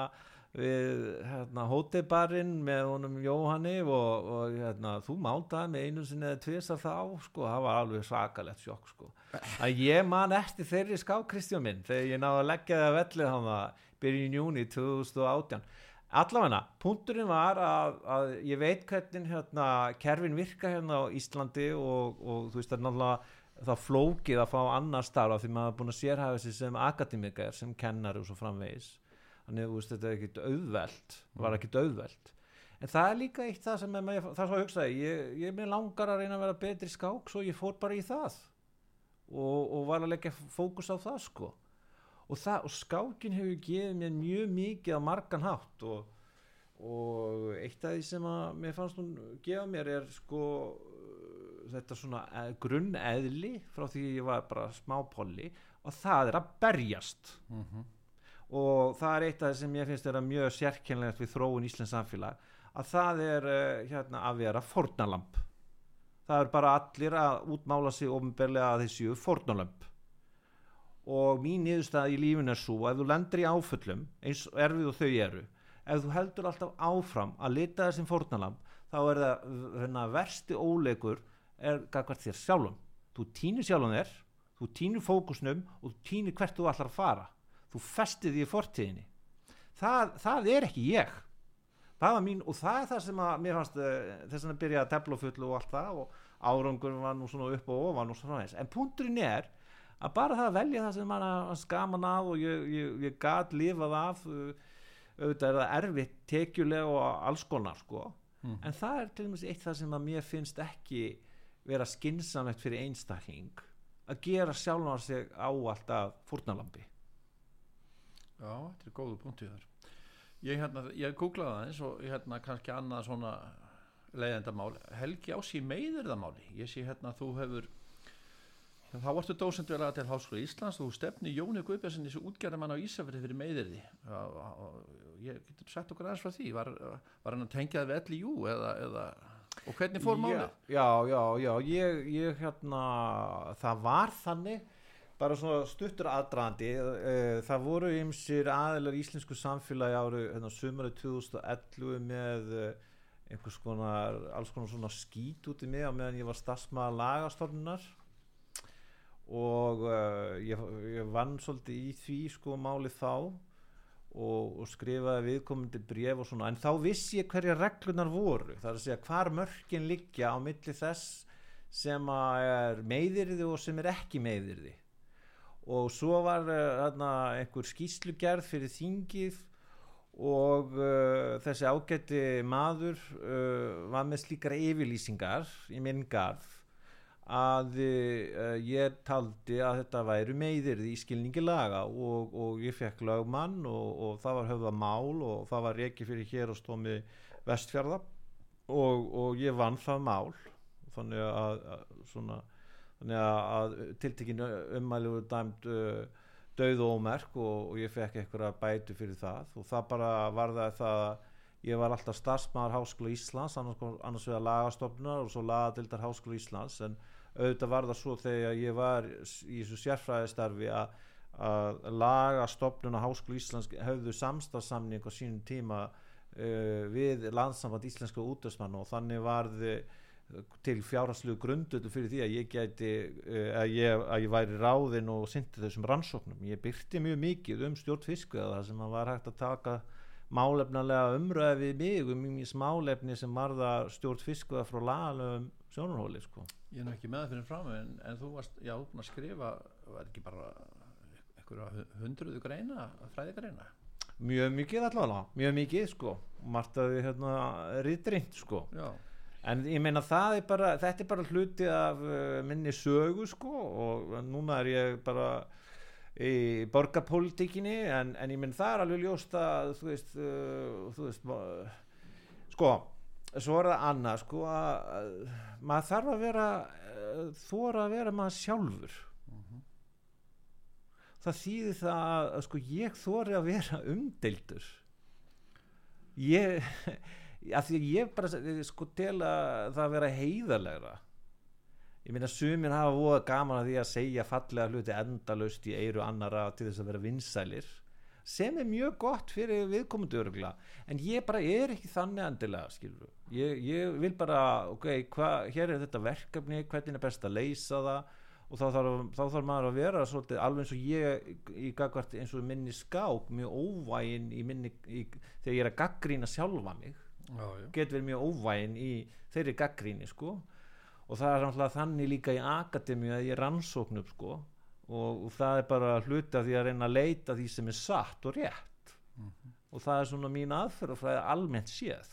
B: við hérna, hótebarinn með honum Jóhanni og, og hérna, þú máltaði með einu sinni eða tvisa þá sko, það var alveg svakalegt sjokk sko. að ég man eftir þeirri ská Kristján minn þegar ég náði að leggja það að vellið hann að byrjun júni 2018 allavega, punkturinn var að, að ég veit hvernig hérna, kerfin virka hérna á Íslandi og, og þú veist það er náttúrulega þá flókið að fá annar starf af því maður er búin að sérhæfa sig sem akademikar sem kennari og svo framvegis þannig veist þetta er ekkit auðvelt var ekkit auðvelt. En það er líka eitt það sem maður- það svo að hugsa ég, ég með langar að reyna að vera betri skák svo ég fór bara í það. Og, og var að leggja fókus á það sko. Og, það, og skákin hefur gefið mér mjög mikið á margan hátt og, og eitt af því sem að mér fannst hún gefa mér er sko þetta svona eh, grunneðli frá því ég var bara smápolli og það er að berjast.
A: Mhm.
B: Og það er eitt af það sem ég finnst vera mjög sérkennlegt við þróun Íslands samfélag að það er uh, hérna að vera fórnalamp það er bara allir að útmála sig ofnberlega að þessu fórnalamp og mín niðurstaða í lífinu er svo ef þú lendir í áföllum eins og erfið og þau eru ef þú heldur alltaf áfram að lita þessum fórnalamp þá er það hérna, versti óleikur er gagvart þér sjálfum. Þú týnir sjálfum þér þú týnir fókusnum og þú týnir hvert þú ætlar að fara þú festið því fortíðinni. Það, það er ekki ég. Það var mín og það er það sem að mér fannst uh, þess að byrja að tefla fullu og allt það og árangur var nú svona upp og ofan og svona eins en punkturinn er að bara það að velja það sem mann skaman af og ég, ég, ég gat lifað af auðvitað er það erfitt tekjulega og alls konar sko.
A: Mhm.
B: en það er til dæmis eitt það sem að mér finnst ekki vera skinsamlegt fyrir einstakling að gera sjálfan sig á alltaf fórnalambi
A: Já, þetta er góðu punktið þar Ég, hérna, ég googlaði það eins og hérna kannski annað svona leiðendamál Helgi á sí meiðirðamáli ég sé hérna að þú hefur þá varstu dósend vel að til Háskóla Íslands. Þú stefni Jóni Guðbjörnsson þessu útgerðamann á Ísafirði fyrir og ég getur sagt okkur aðeins frá því. Var, var hann að tengja það við jú eða, eða, og hvernig fór málið?
B: já, já, já, ég, ég hérna það var þannig bara svona stuttur aðdraðandi uh, það voru ymsir aðeinar í íslensku samfélagi áru hérna, sumarið 2011 með uh, einhvers konar alls konar svona skít út í mig á meðan ég var stafsmaður lagastofnunar. Og uh, ég, ég vann svolítið í því sko máli þá og, og skrifaði viðkomandi bref og svona. En þá vissi ég hverja reglunar voru það er að segja hvar mörkin liggja á milli þess sem er meiðirði og sem er ekki meiðirði og svo var uh, þarna einhver skýslugerð fyrir þingið og uh, þessi ágætti maður uh, var með slíkar yfirlýsingar í minn garð að uh, ég taldi að þetta væri meiðirði í skilningi laga og, og ég fekk lögmann og, og það var höfða mál og það var reiki fyrir hér og stómi vestfjörða og, og ég vann það mál. Þannig að, að svona þannig að, tiltekinu ummæli voru dæmt uh, döð og ómerk og, og ég fekk einhverja bætu fyrir það. Og það bara var það að ég var alltaf starfsmaður Háskóla Íslands annars, annars vegar lagastofnunar og svo lagadildar Háskóla Íslands. En auðvitað var það svo þegar ég var í þessu sérfræðistarfi að, að lagastofnun á Háskóla Íslands höfðu samstafsamning á sínum tíma uh, við landsamband íslenska útdöðsmann og þannig varði til fjárhastlegu grundöldu fyrir því að ég gæti uh, að, ég, að ég væri ráðinn og syndi þessum rannsóknum. Ég byrti mjög mikið um stjórn fisku það sem var hægt að taka málefnalega umröði við mig um mjög málefni sem varða stjórn fisku frá lagalöfum sjónarhóli sko.
A: Ég er nú ekki með það fyrir fram en, en þú varst, já, búin að skrifa var ekki bara einhverja hundruðu greina, fræðigreina?
B: Mjög mikið allavega mjög mikið sko. Margt að við hérna sko.
A: Já,
B: en ég meina það er bara þetta er bara hluti af uh, minni sögu sko og núna er ég bara í borgarpolítikinni en, en ég meina það er alveg ljóst að þú veist, uh, þú veist ma- sko svo er það annað sko að, að maður þarf að vera uh, þóra að vera maður sjálfur. Það þýðir það að, að sko ég þóri að vera umdeildur. Ég af því að ég bara sko tel að það vera heiðarlegra. Ég meina sumir hafa voða gaman að því að segja fallega hluti endalaust í eiru annara til þess að vera vinsælir sem er mjög gott fyrir viðkomundu örugla en ég bara er ekki þannig endilega skilur ég, ég vil bara ok, hva, hér er þetta verkefni hvernig er best að leysa það? Og þá þarf, þá þarf maður að vera svolítið alveg eins og ég í gagvart eins og minni skák mjög óvægin í minni, í, þegar ég er að gaggrína sjálfa mig
A: já, já.
B: get verið mjög óvægin í þeirri gaggríni sko. Og það er náttúrulega þannig líka í akademíu að ég rannsóknum sko. Og, og það er bara hluti af því að reyna að leita því sem er satt og rétt. Og það er svona mín aðferð og það er almennt séð.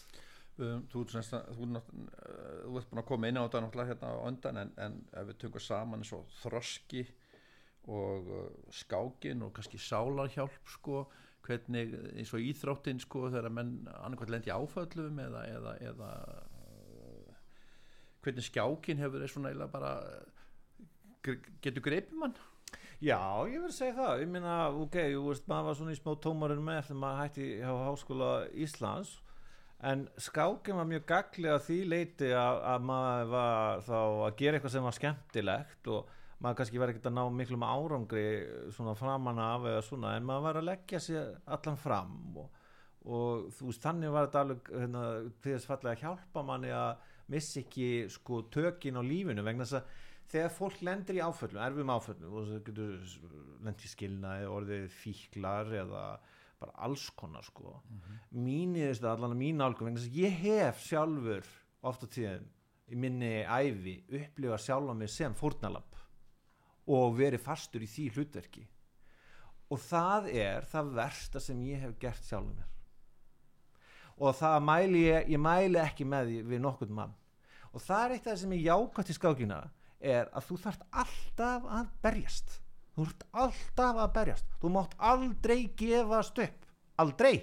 A: Um, þú, ert semst að- þú, ert nátt- uh, þú ert búin að koma inn á þetta náttúrulega hérna á undan en, en ef við tökum saman eins og þroski og uh, skákin og kannski sálarhjálp sko, hvernig eins og íþróttin sko þegar menn annarkvæmt lendi áföllum eða, eða, eða hvernig skjákin hefur svona eiginlega bara getur greipið mann?
B: Já, ég verð að segja það, ég meina, ok, þú veist, maður var svona í smá tómarinn með eftir maður hætti hjá Háskóla Íslands en skákin var mjög gaglega því leiti að, að maður var þá að gera eitthvað sem var skemmtilegt og maður kannski var ekkert að ná miklum árangri svona framan af eða svona en maður var að leggja sér allan fram og, og þú veist, þannig var þetta alveg hérna, til þess fallega að hjálpa manni að missa ekki sko tökin á lífinu vegna þess að þegar fólk lendir í áföllum, erfum áföllum og það getur lendir skilnaði orðið fíklar eða bara alls konar sko. Mín í þessu allan að mín álgum vegna þess að ég hef sjálfur oft á tíðum í minni æfi upplifa sjálfa mig sem fórnalab og verið fastur í því hlutverki. Og það er það versta sem ég hef gert sjálfur mér. Og það mæli ég, ég mæli ekki með því við nokkurn mann. Og það er eitt af það sem ég jákvæmt í skákina er að þú þarft alltaf að berjast. Þú þarft alltaf að berjast. Þú mátt aldrei gefast upp. Aldrei.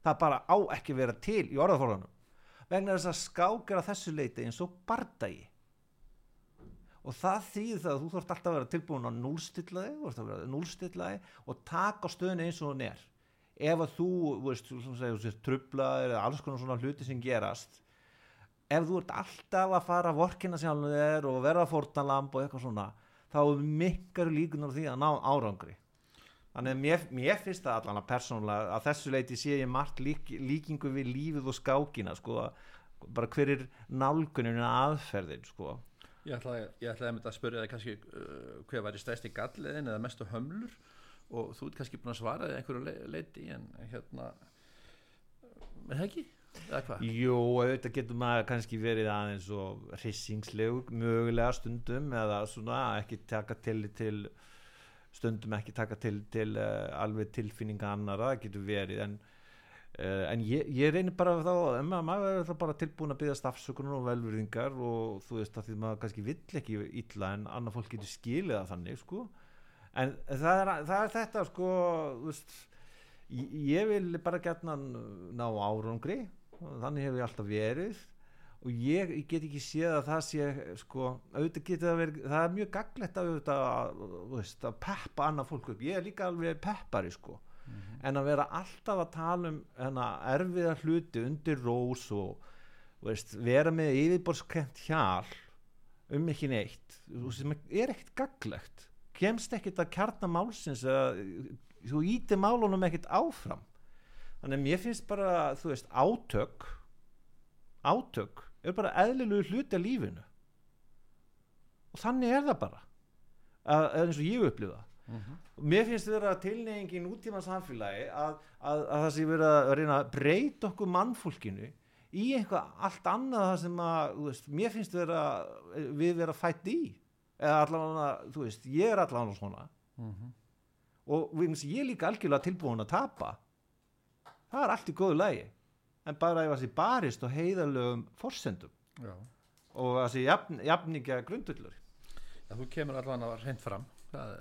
B: Það bara á ekki vera til í orðaforðanum. Vegna þess að skák er að þessu leiti eins og bardagi og það þýðir það að þú þarft alltaf að vera tilbúin að núlstilla þig, að núlstilla þig og taka stöðinu eins og hún er. Ef að þú, veist, trublaðir eða alls konar svona hluti sem gerast ef þú ert alltaf að fara að vorkina sjálfum þér og verða fórnalamb og eitthvað svona þá er mikkar líkunar því að ná árangri. Þannig að mér, mér finnst það allan að persónulega að þessu leiti sé ég margt lík, líkingu við lífið og skákina sko, bara hver er nálgunin aðferðin sko
A: Ég ætlaði, ég ætlaði einmitt að spyrja það kannski uh, hver var í stæsti galliðin eða mestu hömlur og þú ert kannski búin að svara því einhverju le leiti en hérna er það ekki? Eða hvað?
B: Jú, auðvitað getur maður kannski verið aðeins og hrissingslegur mögulega stundum eða svona ekki taka til til stundum ekki taka til til uh, alveg tilfinninga annara, það getur verið en en ég, ég reynir bara þá um að maður er bara tilbúin að byggja stafsökunar og velvörðingar og þú veist að því maður kannski vill ekki illa en annar fólk getur skilið það þannig sko. En það er, það er þetta sko veist ég, ég vil bara gætna ná árangri þannig hefur ég alltaf verið. Og ég, ég get ekki séð að það sé sko, auðvitað getur það verið það er mjög gaglegt að, auðvitað, að, veist, að peppa annað fólk upp. Ég er líka alveg peppari sko en að vera alltaf að tala um hana, erfiða hluti undir rós og veist, vera með yfirborskent hjal um ekki neitt sem er ekkert gaglegt kemst ekkert að kjarna málsins eða þú íti málunum ekkert áfram. Þannig að mér finnst bara þú veist átök átök er bara eðlilegu hluti af lífinu. Og þannig er það bara. Að, að eins og ég upplifa og mér finnst vera tilneying í nútíma samfélagi að, að, að það sé verið að reyna að breyta okkur mannfólkinu í eitthvað allt annað það sem að veist, mér finnst vera við vera fætt í. Eða allavega, þú veist, ég er allavega svona. Og við finnst ég er líka algjörlega tilbúin að tapa. Það er allt í góðu lagi. En bara ef það sé barist og heiðalögum forsendum.
A: Já.
B: og það sé jafn, jafningja grundullur
A: Já, þú kemur allan að reynd fram. Það,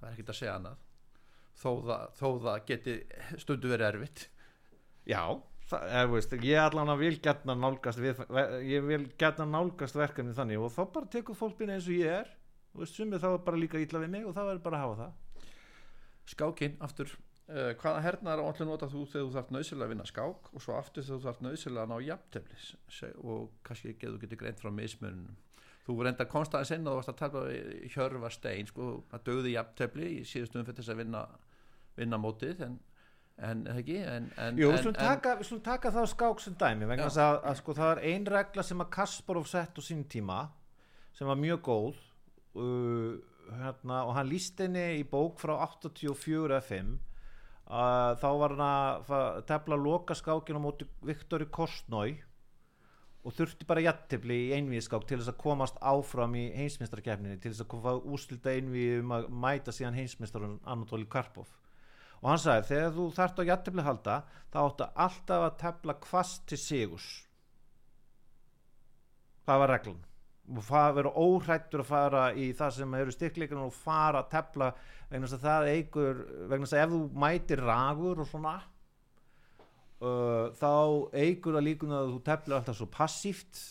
A: það er ekkert að segja annað. Þó það, þó það geti stundu verið erfitt.
B: Já, það, er, veist, ég allan að vil gætna nálgast við, ég vil gætna nálgast verkefni þannig og þá bara tekur fólk minni eins og ég er. Og sumið þá er bara líka ítla við mig og þá er bara að hafa það.
A: Skákin, aftur. Uh, hvaða hernaðar áttu nota þú þegar þú þarf nöðsilega að vinna skák og svo aftur þegar þú þarf nöðsilega að ná jafnteflis? Og kannski getur greint frá mismunum þú reyndar konstaðið sinna og þú varst að tala við Hjörva Stein sko, að döði jafntefli í síðustum fyrir þess að vinna, vinna mótið en, en ekki? En, en,
B: Jú, við
A: en,
B: slum taka, taka þá skák sem dæmi vegna þess að, að sko, það er ein regla sem að Kasparov sett á sín tíma sem var mjög góð uh, hérna, og hann líst henni í bók frá 84 eða 5 uh, þá var hann að tefla loka skákinu á móti Viktori Kostnói og þurfti bara jættibli í einvíðskák til þess að komast áfram í heimsmyndstarkefninni til þess að koma úslita einvíð um að mæta síðan heimsmyndstarun Anatoli Karpov. Og hann sagði þegar þú þarft á jættibli halda þá áttu alltaf að tefla kvast til sigurs. Það var reglan. Og það vera óhrættur að fara í það sem eru styrkleikarnir og fara að tefla vegna þess að það eigur vegna þess að ef þú mætir ragur og svona uh, þá eigur það líkun að þú teflir alltaf svo passíft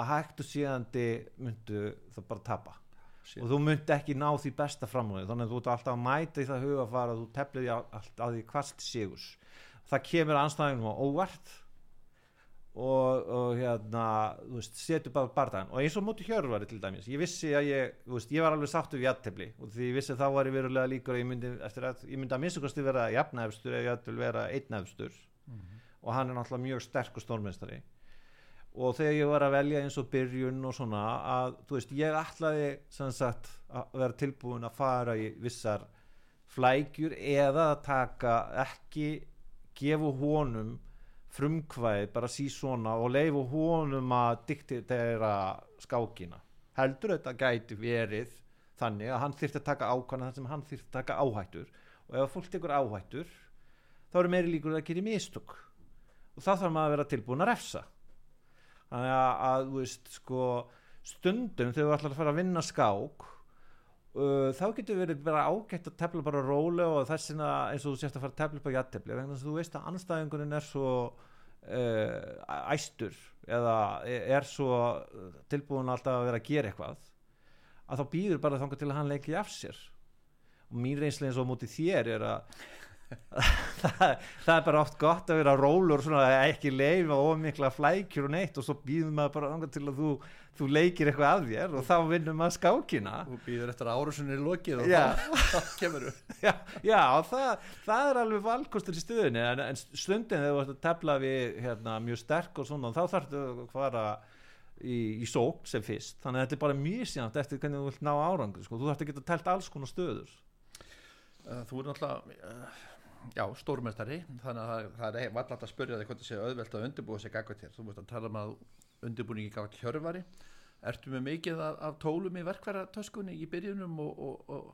B: að hægt og síðandi myndu það bara tapa.
A: Shit.
B: og þú myndi ekki ná því besta framúið þannig að þú ert alltaf að mæta í það huga að fara að þú teflir því allt að því kvast sigurs það kemur anstæðinum á óvart og, og hérna þú veist, setur bara bardagan og eins og múti hjörvari til dæmis, ég vissi að ég veist, ég var alveg sáttu við jættefli og því ég vissi að þá var ég verulega líkur að ég myndi eftir að ég myndi að minnstakosti vera jafnæfstur eða jættul vera einnæfstur og hann er náttúrulega mjög sterk og stórmestari og þegar ég var að velja eins og byrjun og svona að þú veist ég ætlaði sagt að vera tilbúin að fara í vissar flækjur eða að taka ekki gefa honum frumkvæði bara sí svona og leifu honum að diktera skákina. Heldur þetta gæti verið þannig að hann þyrfti að taka ákvæðan þar sem hann þyrfti að taka áhættur. Og ef fólk tekur áhættur þá eru meiri líkur að gera mistök. Og þá þarf maður að vera tilbúin að refsa. Þannig að, að veist sko stundum þegar þú ætlar að fara að vinna skák uh, þá getur verið bara ágætt að tefla bara róli og þess vegna eins og þú sést að fara að tefla upp á jattefli vegna þess að þú veist að anstæðingunin er svo uh, æstur eða er svo tilbúin alltaf að vera að gera eitthvað að þá býður bara þangar til að hann leiki af sér. Og mín reynsli eins og móti þér er að það, það er bara oft gott að vera rólur svona að ekki leifa ómikla flækjur og neitt og svo býðum maður bara til að þú, þú leikir eitthvað að þér og þá vinnum maður skákina.
A: Þú býður eftir að árusunni er lokið og þá kemur þú
B: já, já það, það er alveg valkostur í stöðunni en, en stundin þegar þú ert að tefla við hérna, mjög sterk og svona þá þarftu að fara í, í sók sem fyrst. Þannig að þetta er bara mjög síðan eftir hvernig þú vilt ná árangur sko. þú þarft að geta telt alls konar stöður.
A: Uh, Þú er náttúrulega uh, já, stórmestari þannig að það, er vallast að spyrja þig hvort það sé auðvelt að undirbúa sig gagvað til þú veist að tala um að undirbúningi gagvað hjörvari. Ertu með mikið af, af tólum í verkværatöskunni í byrjunum og, og, og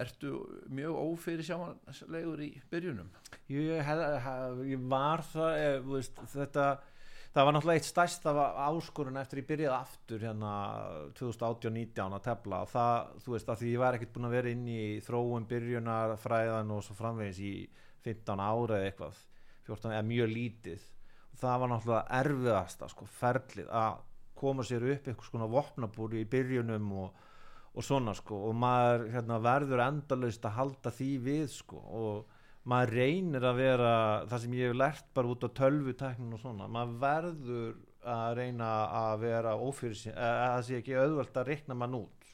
A: ertu mjög ófyrir sjámanlegur í byrjunum?
B: ég, hef, hef, ég var það eh, þú veist, þetta það var náttúrulega eitt stærsta áskorun eftir ég byrjaði aftur hérna 2018-19 að tefla og það, þú veist, að því ég var ekkert búin að vera inn í þróun byrjunar fræðan og svo framvegis í 15 ára eða eitthvað 14 eða mjög lítið. Og það var náttúrulega erfiðasta sko, ferlið að koma sér upp eitthvað svona vopnabúri í byrjunum og, og svona sko og maður hérna, verður endalaust að halda því við sko og maður reynir að vera það sem ég hef lært bara út á tölvuteknin og svona, maður verður að reyna að vera ófyrir það sé ekki auðvöld að reikna mann út.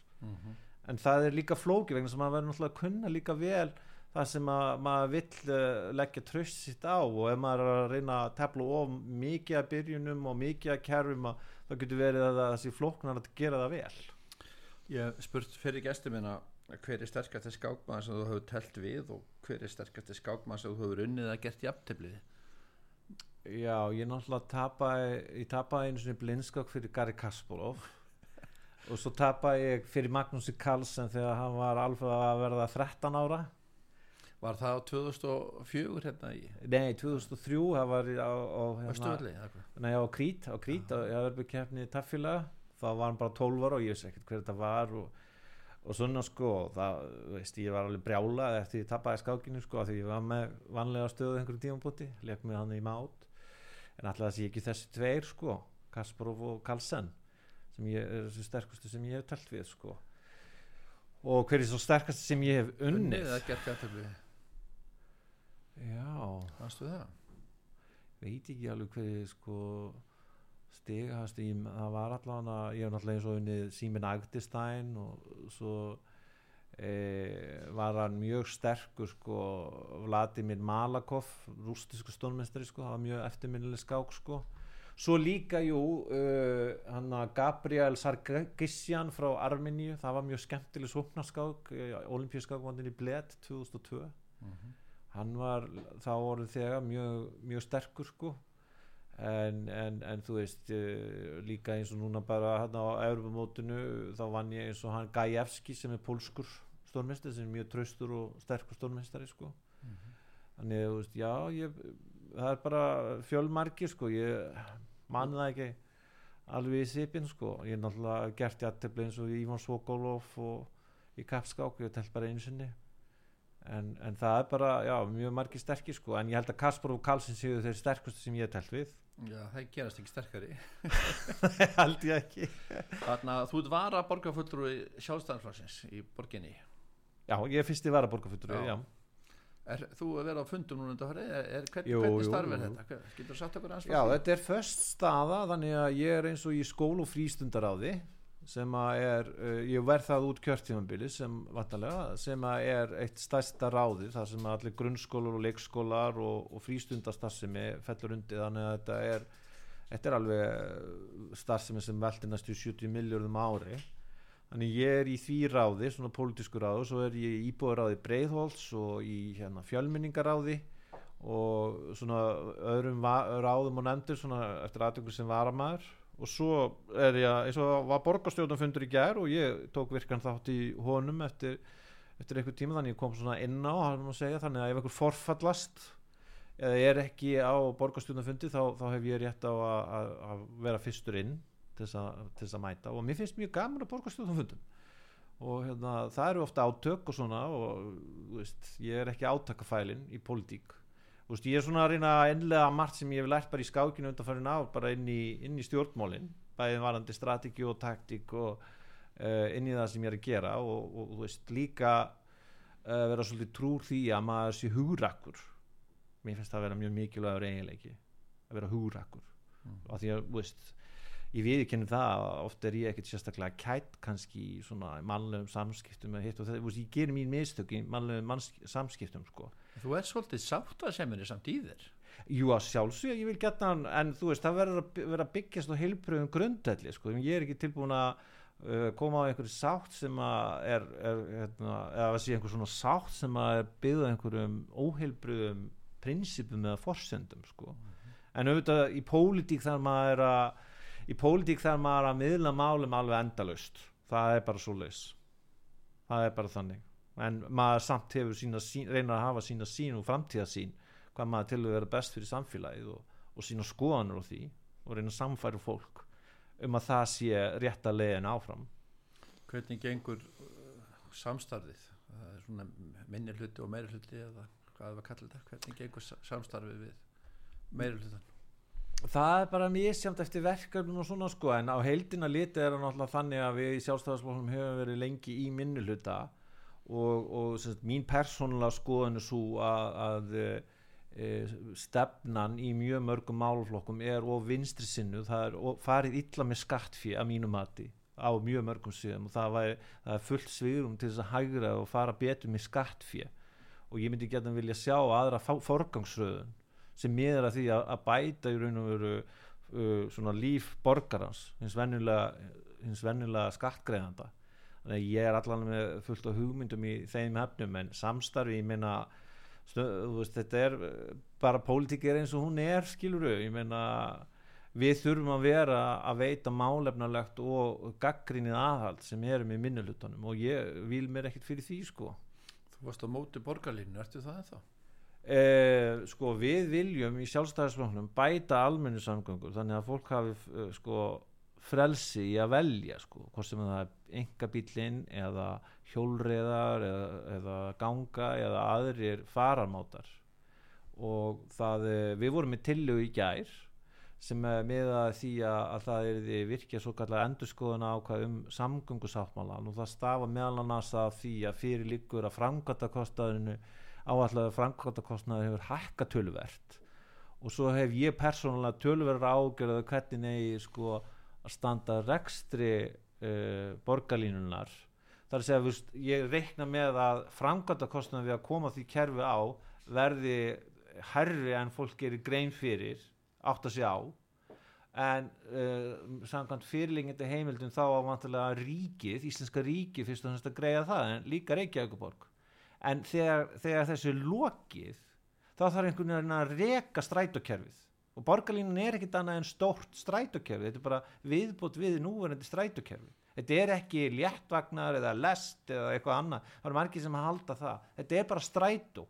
B: En það er líka flóki vegna sem maður verður náttúrulega að kunna líka vel það sem að, maður vill uh, leggja tröst sitt á. Og ef maður er að reyna að tefla of mikið að byrjunum og mikið að kerfum að það getur verið að það sé flóknar að gera það vel.
A: Ég spurt fyrir gestur minna hver er sterkasti skákmaður sem þú hefur telt við og hver er sterkasti skákmaður sem þú hefur unnið að gert jafntöfliði
B: Já, ég náttúrulega tapaði ég tapaði einu sinni blindskák fyrir Gary Kasparov og svo tapaði ég fyrir Magnúsi Karlsson þegar hann var alveg að verða 13 ára.
A: Var það á 2004 hérna í
B: Nei, 2003 það var á, á, hérna, nei, á Krít, á Krít keppni í taffélaga. Þá var hann bara 12 ára og ég veist ekkert hver þetta var og, og svona sko það, veist, ég var alveg brjála eftir ég tapaði skákinu sko því ég var með vanlega stöðu einhverjum tímabúti, leik með hann í mát en alltaf það sé ekki þessi tveir sko Kasparov og Karlsson sem ég er þessi sterkustu sem ég hef telt við sko. Og hver er svo sterkast sem ég hef
A: Unnið
B: unnið?
A: að gert jafntöfliði
B: já,
A: Fannstu það?
B: veit ekki alveg hver sko stigast í, það var allavega ég hef náttúrulega eins og unnið Símin Agdistæn og svo e, var hann mjög sterkur sko Vladimir Malakov rústisku stónmestari sko, það var mjög eftirminnileg skák sko. Svo líka jú uh, hann að Gabriel Sargisjan frá Armeníu, það var mjög skemmtileg sóknarskák, olimpíuskák í Bled 2002 hann var þá orðið þegar mjög, mjög sterkur sko en, en, en þú veist uh, líka eins og núna bara hann á Europamótinu þá vann ég eins og hann Gajewski sem er pólskur stórmestari sem er mjög traustur og sterkur stórmestari sko. Þannig þú veist, já ég, það er bara fjölmargir sko. Ég man það ekki alveg í sipin sko. Ég er náttúrulega gert jættefli eins og Ívan Svokolov og í kapskák ég telt bara einu sinni. En, en það er bara, já, mjög margir sterkir sko. En ég held að Kasparov og Karlsson séu þeir sterkustu sem ég telt við
A: Já, það gerast ekki sterkari
B: held ég ekki
A: Þannig að þú ert vara borgarfullur sjálfstæðanflagsins í borginni
B: já, ég er fyrst í varaborgarfutur
A: Já.
B: já.
A: Er þú að vera á fundum núna undanfari? Er, er, hvern,
B: Jú,
A: hvernig
B: jú,
A: starf er
B: jú.
A: þetta? Getur þú sagt okkur aðeins
B: já, þetta er först staða þannig að ég er eins og í skól og frístundaráði sem að er, uh, ég verð það út kjörtímambili sem vantarlega, sem að er eitt stærsta ráði, það sem allir grunnskólar og leikskólar og, og frístundastarfsemi fellur undir. Þannig að þetta er þetta er alveg eh, starfsemi sem velti næstu 70 miljörðum ári. Þannig ég er í því ráði svona pólitísku ráði og svo er ég í íbúðaráði Breiðholts og í hérna, fjölmenningaráði og svona öðrum ráðum og nefndir svona eftir aðtökur sem varamæður og svo er ég, eins og var borgarstjórnumfundur í gær og ég tók virkan þátt í honum eftir, eftir einhver tíma þannig ég kom svona inn á, segja þannig að ef einhver forfallast eða er ekki á borgarstjórnumfundi þá, þá hef ég rétt á að, að, að vera fyrstur inn til þess að, að mæta. Og mér finnst mjög gaman að borgarstjórnumfundum og hérna, það eru ofta átök og svona og veist, ég er ekki átakafælin í pólitík Þú veist, ég er svona að reyna að innlega margt sem ég hef lært bara í skákinu undanfærin ár bara inn í, inn í stjórnmálin. Bæðið varandi strategi og taktík og uh, inn í það sem ég er að gera og, og þú veist, líka uh, vera svolítið trúr því að maður sé hugrakkur mér finnst það að vera mjög mikilvægur eiginleiki að vera hugrakkur
A: Mm.
B: af því að, þú veist ég viðurkenni það að oft er ég ekkert sérstaklega kætt kannski í svona mannlegum samskiptum eða hitt og það, þú veist, ég gerir mín mistök í mannlegum samskiptum sko
A: Þú ert svolítið sáttaseminni samt í þér.
B: Jú að sjálfsög, ég vil geta hann en þú veist, það verður að að byggjast á heilbröðum grundelli, sko, ég er ekki tilbúin að uh, koma á einhverju sátt sem að er, er hérna, eða að sé einhver svona sátt sem að er byggða einhverjum óheilbröðum prinsipum eða forsendum, sko. En auðvitað í pólitík þar maður er að í pólitík þar maður er að miðla málum alveg endalaust, það er bara svo leis það er bara þannig en maður samt hefur sína sín, reynar að hafa sína sín og framtíðasín hvað maður til að vera best fyrir samfélagið og, og sína skoðanur á því og reyna að samfæra fólk um að það sé rétta leiðin áfram
A: Hvernig gengur uh, samstarfið? Minni hluti og meiri hluti eða hvað að kalla þetta? Hvernig gengur sa- samstarfið við meiri hlutan?
B: það er bara misjamt eftir verkefnum og svona sko en á heildina liti er það náttúrulega þannig að við í sjálfstæðarsflokkum hefur verið lengi í minni hluta og, og sagt, mín persónulega skoðan er svo að, að e, stefnan í mjög mörgum málflokkum er og vinstri sinnu það er og farið illa með skattfí að mínu mati á mjög mörgum síðan og það, væri, það er fullt sviðrum til þess að hægra og fara betur með skattfí og ég myndi geta vilja sjá aðra forgangsröðun sem miður að því að, að bæta í raun og veru uh, svona líf borgarans hins venjulega skattgreðanda ég er allan með fullt af hugmyndum í þeim efnum en samstarfi, ég meina veist, þetta er uh, bara pólitík er eins og hún er skiluru, ég meina við þurfum að vera að veita málefnalegt og gaggrinnið aðhald sem erum í minnilutanum og ég vil mér ekkert fyrir því sko
A: Þú varst á móti borgarlínu, ertu það ennþá?
B: Eh, sko við viljum í sjálfstæðisfloknum bæta almennu samgöngur þannig að fólk hafi uh, sko frelsi í að velja sko. Hvort sem það er engabílinn eða hjólreðar eða, eða ganga eða aðrir faramátar og það, eh, við vorum með tillögu í gær sem er með að því að, að það er virkja svo kallar endurskoðuna ákvað um samgöngusáttmálan og það stafa meðal annars að því að fyrir líkur að framkvæmtakostnaðinu áallega framkvæmtakostnaður hefur hækka töluvert. Og svo hef ég persónulega töluvert ágjörðu hvernig negi sko að standa rekstri uh, borgarlínunar þar að segja, veist, ég reikna með að framkvæmtakostnaður við að koma því kerfi á verði herri en fólk gerir grein fyrir átt að sé á. En uh, samkvæmt fyrirlingandi heimildum þá á vantilega ríkið, Íslenska ríkið fyrst og fremst að greiða það en líka Reykjavíkuborg en þegar, þegar þessu lokið þá þarf einhvern veginn að reka strætókerfið og borgarlínan er ekkit annað en stórt strætókerfi. Þetta er bara viðbútt við núverandi strætókerfi. Þetta er ekki léttvagnar eða lest eða eitthvað annað. Það eru margir sem halda það. Þetta er bara strætó.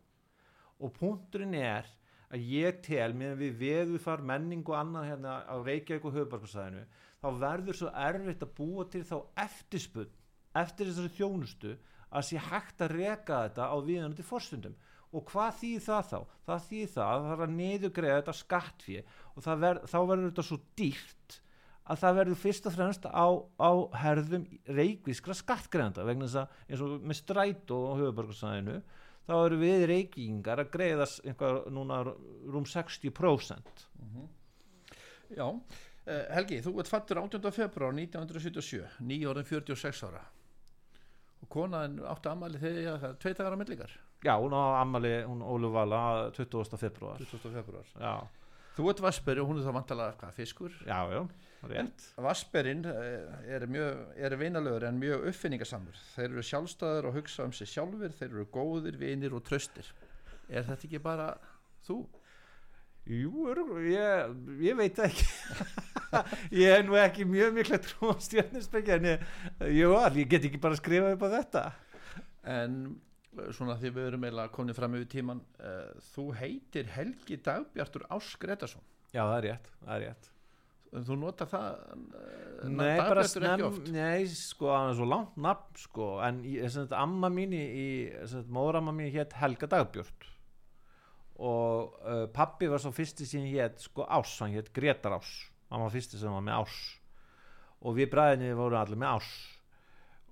B: Og punkturinn er að ég tel með við veðufar menning og annað hérna á Reykjavík og höfubarkasæðinu þá verður svo erfitt að búa til þá eftirspunn eftir þessari þjónustu að sé hægt að reka þetta á viðanandi fórstundum og hvað þýðir það þá? Það þýðir það að það er að niðurgreða þetta skattfé og ver, þá verður þetta svo dýrt að það verður fyrst og fremst á, á herðum reykvískra skattgreðanda vegna þess að eins og með strætó og höfubarkasæðinu þá eru við reykingar að greiða s- einhver núna rúm 60%
A: Já, uh, Helgi, þú ert fattur 18. februar 1977, nýjórðin 46 ára og konaðin átti ammali þegar það er tveit dagar á millikar
B: Já, hún á ammali, hún Ólu Vala 20. februar
A: 20. februar
B: Já,
A: Þú ert vasperi og hún er það vantalega hvað, fiskur?
B: Já, já, rétt.
A: Vasperinn eh, er, er vinalögur en mjög uppfinningasamur. Þeir eru sjálfstæður og hugsa um sig sjálfur þeir eru góðir, vinir og tröstir Er þetta ekki bara þú?
B: Jú, ég, ég veit ekki. Ég er nú ekki mjög mikla trú á stjörnusbyggja en ég, jú, ég get ekki bara skrifað upp á þetta.
A: En svona því við erum eiginlega komnið fram yfir tíman uh, þú heitir Helgi Dagbjartur Ásk Gretarsson
B: Já, það er rétt, það er rétt.
A: Þú notar það uh,
B: Nei, bara snem, nei, sko, hann er svo langt nafn, sko, en þetta amma mín í, móðuramma mín hétt Helga Dagbjörn og uh, pappi var svo fyrsti sem hétt, sko, Ás, hann hétt Gretar Ás, hann var fyrsti sem var með Ás og við bræðinni vorum allir með Ás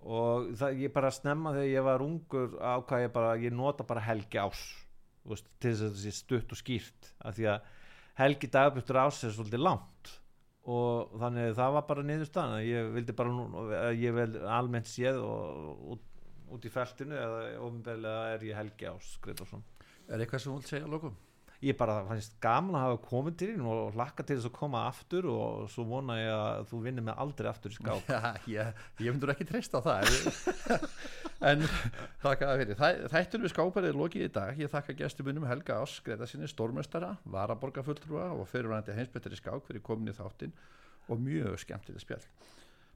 B: og það, ég bara snemma þegar ég var ungur ákvað ég bara, ég nota bara Helgi Ás, veist, til þess að þetta sé stutt og skýrt, af því að Helgi Dagbjörn Ás er svolítið langt og þannig að það var bara niðurstaðan að ég vildi bara nú, ég vel almennt séð og út, út í feltinu eða ofinbeglega er ég Helgi Ás Gretarsson
A: Er eitthvað sem þú vilt segja að lokum?
B: Ég bara fannst gaman að hafa komið til þín og hlakka til þess að koma aftur og svo vona ég að þú vinnir með aldrei aftur í skák
A: Já, ég, ég myndur ekki treysta á það. En þakka fyrir. Þæ- Þættur við skáparið er lokið í dag. Ég þakka gestumunum Helga Ás Gretasinni stórmestara, varaborgarfulltrúa og fyrirvændi heimsbyttir í skák fyrir komin í þáttinn og mjög skemmtileg spjall.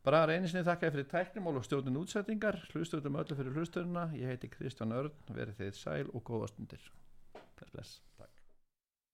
A: Bara reynisinni þakka ég fyrir tæknumál og stjórnun útsettingar hlustöðum öllu fyrir hlustöðuna ég heiti Kristján Örn, verið þið sæl og góða stundir.
B: Bless, bless.